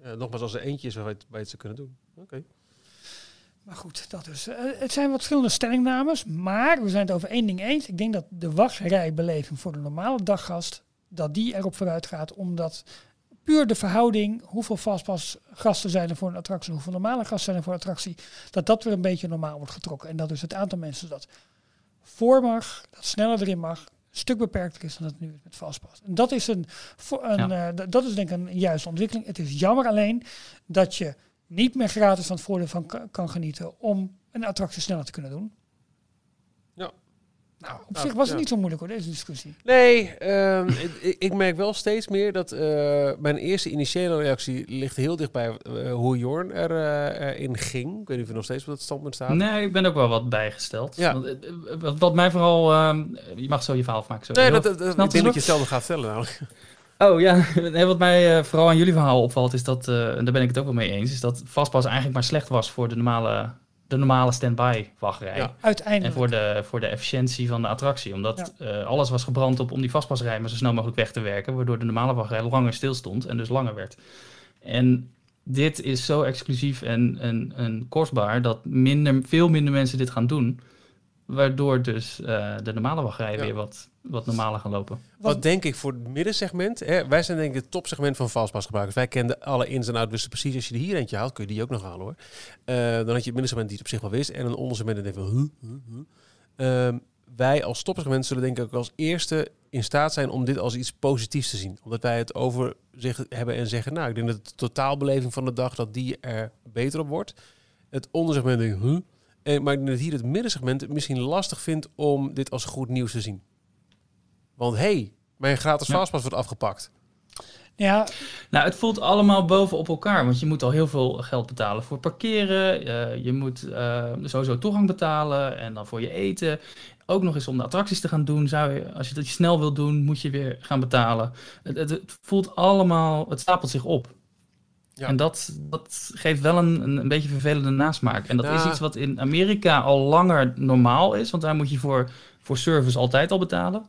Ja, nogmaals, als er eentje is waar je het, het zou kunnen doen. Oké. Maar goed, dat is. eh, het zijn wat verschillende stellingnames. Maar we zijn het over één ding eens. Ik denk dat de wachtrijbeleving voor de normale daggast. dat die erop vooruit gaat. Omdat puur de verhouding. hoeveel fastpass gasten zijn er voor een attractie. hoeveel normale gasten zijn er voor een attractie. dat dat weer een beetje normaal wordt getrokken. En dat dus het aantal mensen dat voor mag. dat sneller erin mag. Een stuk beperkter is dan het nu is met fastpass. En dat is, een, voor een, eh, dat is denk ik een juiste ontwikkeling. Het is jammer alleen dat je niet meer gratis van het voordeel van ka- kan genieten om een attractie sneller te kunnen doen. Nou, op Nou, zich was het niet zo moeilijk hoor, deze discussie. Nee, ehm, ik, ik merk wel steeds meer dat eh, mijn eerste initiële reactie ligt heel dicht bij eh, hoe Jorn erin in ging. Ik weet niet of je nog steeds op dat standpunt staat. Nee, ik ben ook wel wat bijgesteld. Ja. Want, eh, eh, wat, wat mij vooral... ehm, je mag zo je verhaal afmaken. Zo. Nee, dat, dat, dat- ik denk dat je hetzelfde gaat vertellen namelijk. Oh ja, nee, wat mij eh, vooral aan jullie verhaal opvalt is dat, eh, en daar ben ik het ook wel mee eens, is dat Fastpass eigenlijk maar slecht was voor de normale, de normale stand-by wachtrij. Ja. En Uiteindelijk. voor de, voor de efficiëntie van de attractie. Omdat eh, alles was gebrand op om die vastpasrij maar zo snel mogelijk weg te werken. Waardoor de normale wachtrij langer stilstond en dus langer werd. En dit is zo exclusief en, en, en kostbaar dat minder, veel minder mensen dit gaan doen. Waardoor dus eh, de normale wachtrijen Ja. weer wat, wat normaler gaan lopen. Wat denk ik voor het middensegment. Hè, wij zijn denk ik het topsegment van vastpasgebruikers. Wij kenden alle ins en outs. Dus precies als je er hier eentje haalt, kun je die ook nog halen hoor. Eh, dan had je het middensegment die het op zich wel wist. En een ondersegment die denkt van... Huh, huh, huh. Ehm, wij als toppersegment zullen denk ik ook als eerste in staat zijn om dit als iets positiefs te zien. Omdat wij het over zich hebben en zeggen, nou, ik denk dat de totaalbeleving van de dag, dat die er beter op wordt. Het ondersegment denk ik, huh? En, maar ik denk dat hier het middensegment het misschien lastig vindt om dit als goed nieuws te zien. Want hey, mijn gratis Ja. fastpass wordt afgepakt. Ja, Nou, het voelt allemaal bovenop elkaar, want je moet al heel veel geld betalen voor parkeren. eh, je moet eh, sowieso toegang betalen en dan voor je eten. Ook nog eens om de attracties te gaan doen. Zou je, als je dat snel wil doen, moet je weer gaan betalen. Het, het, het voelt allemaal, het stapelt zich op. Ja. En dat, dat geeft wel een, een, een beetje vervelende nasmaak. En dat is iets wat in Amerika al langer normaal is, want daar moet je voor, voor service altijd al betalen.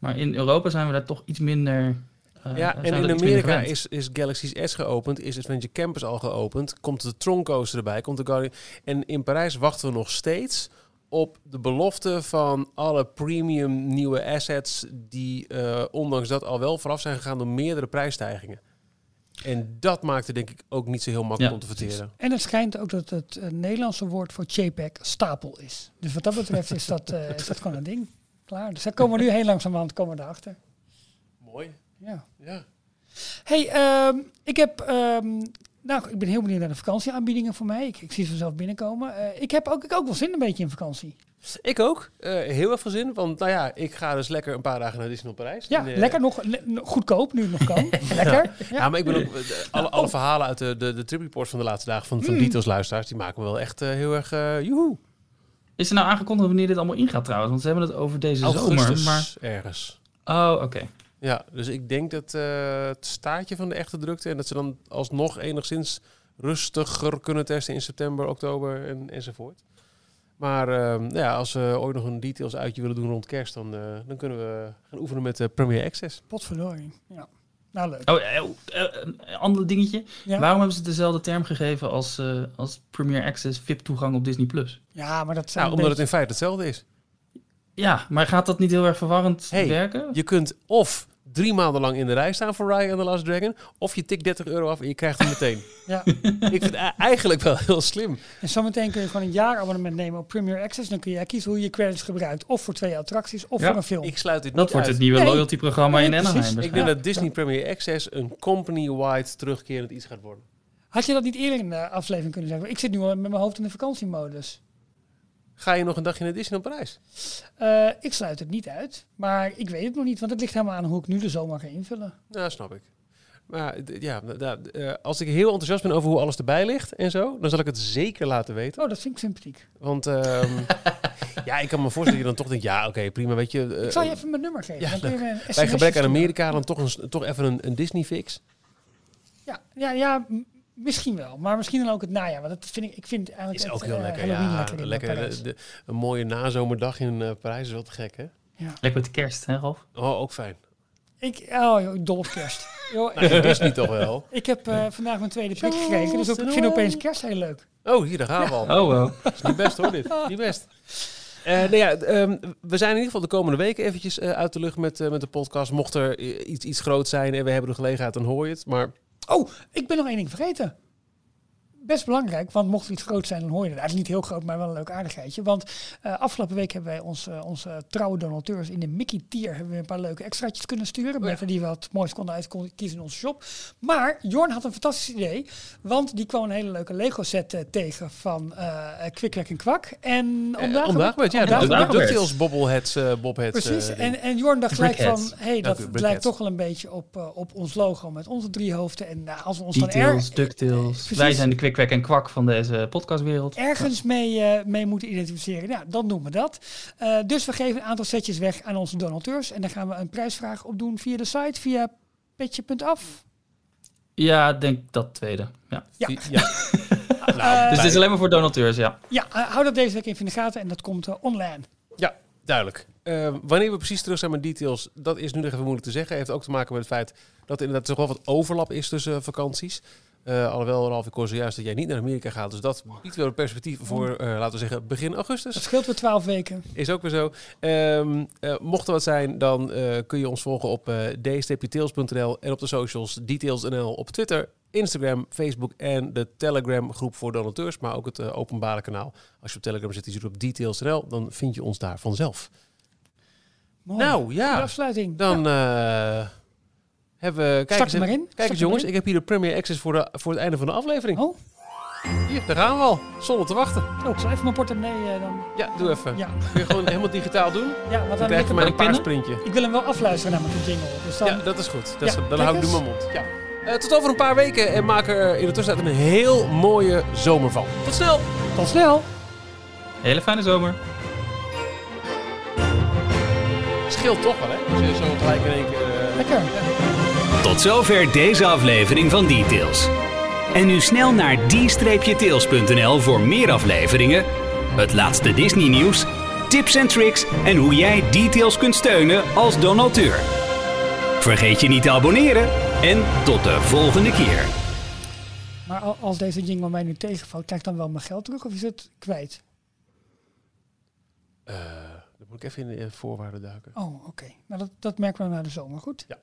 Maar in Europa zijn we daar toch iets minder. eh, Ja, en in er Amerika is, is Galaxy's Edge geopend, is Adventure Campus al geopend, komt de Tron Coaster erbij, komt de Guardian... En in Parijs wachten we nog steeds op de belofte van alle premium nieuwe assets die eh, ondanks dat al wel vooraf zijn gegaan door meerdere prijsstijgingen. En dat maakt het denk ik ook niet zo heel makkelijk Ja, om te verteren. en het schijnt ook dat het eh, Nederlandse woord voor JPEG stapel is. Dus wat dat betreft is dat, is dat gewoon een ding. Klaar. Dus daar komen we nu heel langzamerhand komen we erachter. Mooi, Ja. ja. Hey, ehm, ik heb. ehm, nou, ik ben heel benieuwd naar de vakantieaanbiedingen voor mij. Ik, ik zie ze zelf binnenkomen. Eh, ik heb ook, ik ook wel zin een beetje in vakantie. Ik ook. Eh, heel erg veel zin, want nou ja, ik ga dus lekker een paar dagen naar Disneyland Parijs. Ja, de- lekker nog le- goedkoop nu het nog kan. lekker. Ja, Ja. maar ik ben ook eh, alle, alle verhalen uit de, de, de trip reports van de laatste dagen van, van Mm. Details luisteraars, die maken me wel echt eh, heel erg joehoe. Is er nou aangekondigd wanneer dit allemaal ingaat trouwens? Want ze hebben het over deze zomer. Maar... ergens. Oh, oké. Ja, dus ik denk dat eh, het staartje van de echte drukte en dat ze dan alsnog enigszins rustiger kunnen testen in september, oktober en, enzovoort. Maar eh, nou ja, als we ooit nog een details uitje willen doen rond kerst, dan, eh, dan kunnen we gaan oefenen met uh, Premier Access. Potverdorie. Ja. Nou, leuk. Oh, eh, oh, eh, een ander dingetje. Ja. Waarom hebben ze dezelfde term gegeven als, uh, als Premier Access VIP-toegang op Disney+. Plus? Ja, maar dat zijn nou, omdat het in feite hetzelfde is. Ja, maar gaat dat niet heel erg verwarrend hey, werken? Je kunt of drie maanden lang in de rij staan voor Raya and the Last Dragon, of je tikt 30 euro af en je krijgt hem meteen. ja. Ik vind het eigenlijk wel heel slim. En zometeen kun je gewoon een jaarabonnement nemen op Premier Access. Dan kun je kiezen hoe je credits gebruikt. Of voor twee attracties, of Ja, voor een film. Ik sluit dit dat niet wordt uit. het nieuwe Nee. loyalty-programma Nee, in precies. Anaheim. Ik denk dat Disney Premier Access een company-wide terugkerend iets gaat worden. Had je dat niet eerder in de aflevering kunnen zeggen? Ik zit nu al met mijn hoofd in de vakantiemodus. Ga je nog een dagje naar Disneyland Parijs? Uh, ik sluit het niet uit. Maar ik weet het nog niet. Want het ligt helemaal aan hoe ik nu de zomer ga invullen. Nou, snap ik. Maar ja, uh, als ik heel enthousiast ben over hoe alles erbij ligt en zo, dan zal ik het zeker laten weten. Oh, dat vind ik sympathiek. Want um, ja, ik kan me voorstellen dat je dan toch denkt, ja, oké, okay, prima, weet je. Uh, ik zal je even mijn nummer geven. Ja, dan kun je me Bij gebrek aan Amerika dan toch, een, toch even een, een Disney-fix. Ja, ja, ja, misschien wel. Maar misschien dan ook het najaar. Want dat vind ik, ik vind eigenlijk is het, ook heel uh, lekker. Halloween Ja, lekker, lekker de, de, een mooie nazomerdag in uh, Parijs is wel te gek, hè? Ja. Lekker met kerst, hè, Ralf? Oh, ook fijn. Ik, oh, joh, dol op kerst. Joh, nou, Disney toch wel? Ik heb uh, vandaag mijn tweede prik gekregen, dus ook, ik vind opeens kerst heel leuk. Oh, hier, daar gaan we al. Oh, wow. Dat is niet best hoor, dit. Niet best. Uh, nou ja, um, we zijn in ieder geval de komende weken eventjes uh, uit de lucht met, uh, met de podcast. Mocht er iets, iets groot zijn en we hebben de gelegenheid, dan hoor je het. Maar... Oh, ik ben nog één ding vergeten. Best belangrijk, want mocht er iets groot zijn, dan hoor je het. Eigenlijk niet heel groot, maar wel een leuk aardigheidje. Want uh, afgelopen week hebben wij onze, onze trouwe donateurs in de Mickey tier hebben we een paar leuke extraatjes kunnen sturen. Met oh ja. die wat moois konden uitkiezen in onze shop. Maar Jorn had een fantastisch idee, want die kwam een hele leuke Lego set uh, tegen van uh, Kwik, en Kwak. En vandaag, ja, de, de, de DuckTales bobbleheads, uh, bobheads. Precies, en, en Jorn dacht gelijk van, hey, dat lijkt toch wel een beetje op, uh, op ons logo met onze drie hoofden. En uh, als we ons Details, dan DuckTales. Wij zijn de Kwik, Kwek en Kwak van deze podcastwereld. Ergens mee, uh, mee moeten identificeren. Nou, dan doen we dat. Uh, dus we geven een aantal setjes weg aan onze donateurs. En daar gaan we een prijsvraag op doen via de site, via petje.af. Ja, denk dat tweede. Ja. ja. ja. nou, dus dit is alleen maar voor donateurs, ja. Ja, uh, hou dat deze week even in de gaten en dat komt uh, online. Ja, duidelijk. Uh, wanneer we precies terug zijn met details, dat is nu nog even moeilijk te zeggen. Heeft ook te maken met het feit dat er inderdaad toch wel wat overlap is tussen uh, vakanties. Uh, alhoewel, Ralf, ik hoor zojuist dat jij niet naar Amerika gaat. Dus dat biedt wel een perspectief voor, uh, laten we zeggen, begin augustus. Het scheelt weer twaalf weken. Is ook weer zo. Um, uh, mocht er wat zijn, dan kun je ons volgen op d-tails.nl en op de socials details.nl op Twitter, Instagram, Facebook en de Telegram groep voor donateurs. Maar ook het openbare kanaal. Als je op Telegram zit, die zit op details.nl, dan vind je ons daar vanzelf. Mooi. Nou De ja, afsluiting. dan Ja, eh, hebben we... Kijk Start eens, er maar in. Kijk eens jongens, in. ik heb hier de Premier Access voor, de, voor het einde van de aflevering. Oh, Hier, daar gaan we al. Zonder te wachten. oh, ik zal even mijn portemonnee eh, dan... Ja, doe even. Ja, Kun je gewoon helemaal digitaal doen? ja want Dan dan krijg je ik, maar een paarsprintje. ik wil hem wel afluisteren naar mijn jingle. Dus dan, Ja, dat is goed. Dat Ja. Dan hou ik nu mijn mond. Ja. Eh, tot over een paar weken en maak er in de tussentijd een heel mooie zomer van. Tot snel! Tot snel. Hele fijne zomer. Scheelt toch wel, hè? Als je zo gelijk in één keer... eh, Lekker. Tot zover deze aflevering van Details. En nu snel naar d-tails.nl voor meer afleveringen, het laatste Disney nieuws, tips en tricks en hoe jij Details kunt steunen als donateur. Vergeet je niet te abonneren en tot de volgende keer. Maar al- als deze jingle mij nu tegenvalt, krijg ik dan wel mijn geld terug of is het kwijt? eh, dan moet ik even in de voorwaarden duiken. Oh, oké. Nou, dat, dat merken we na de zomer. Goed. Ja.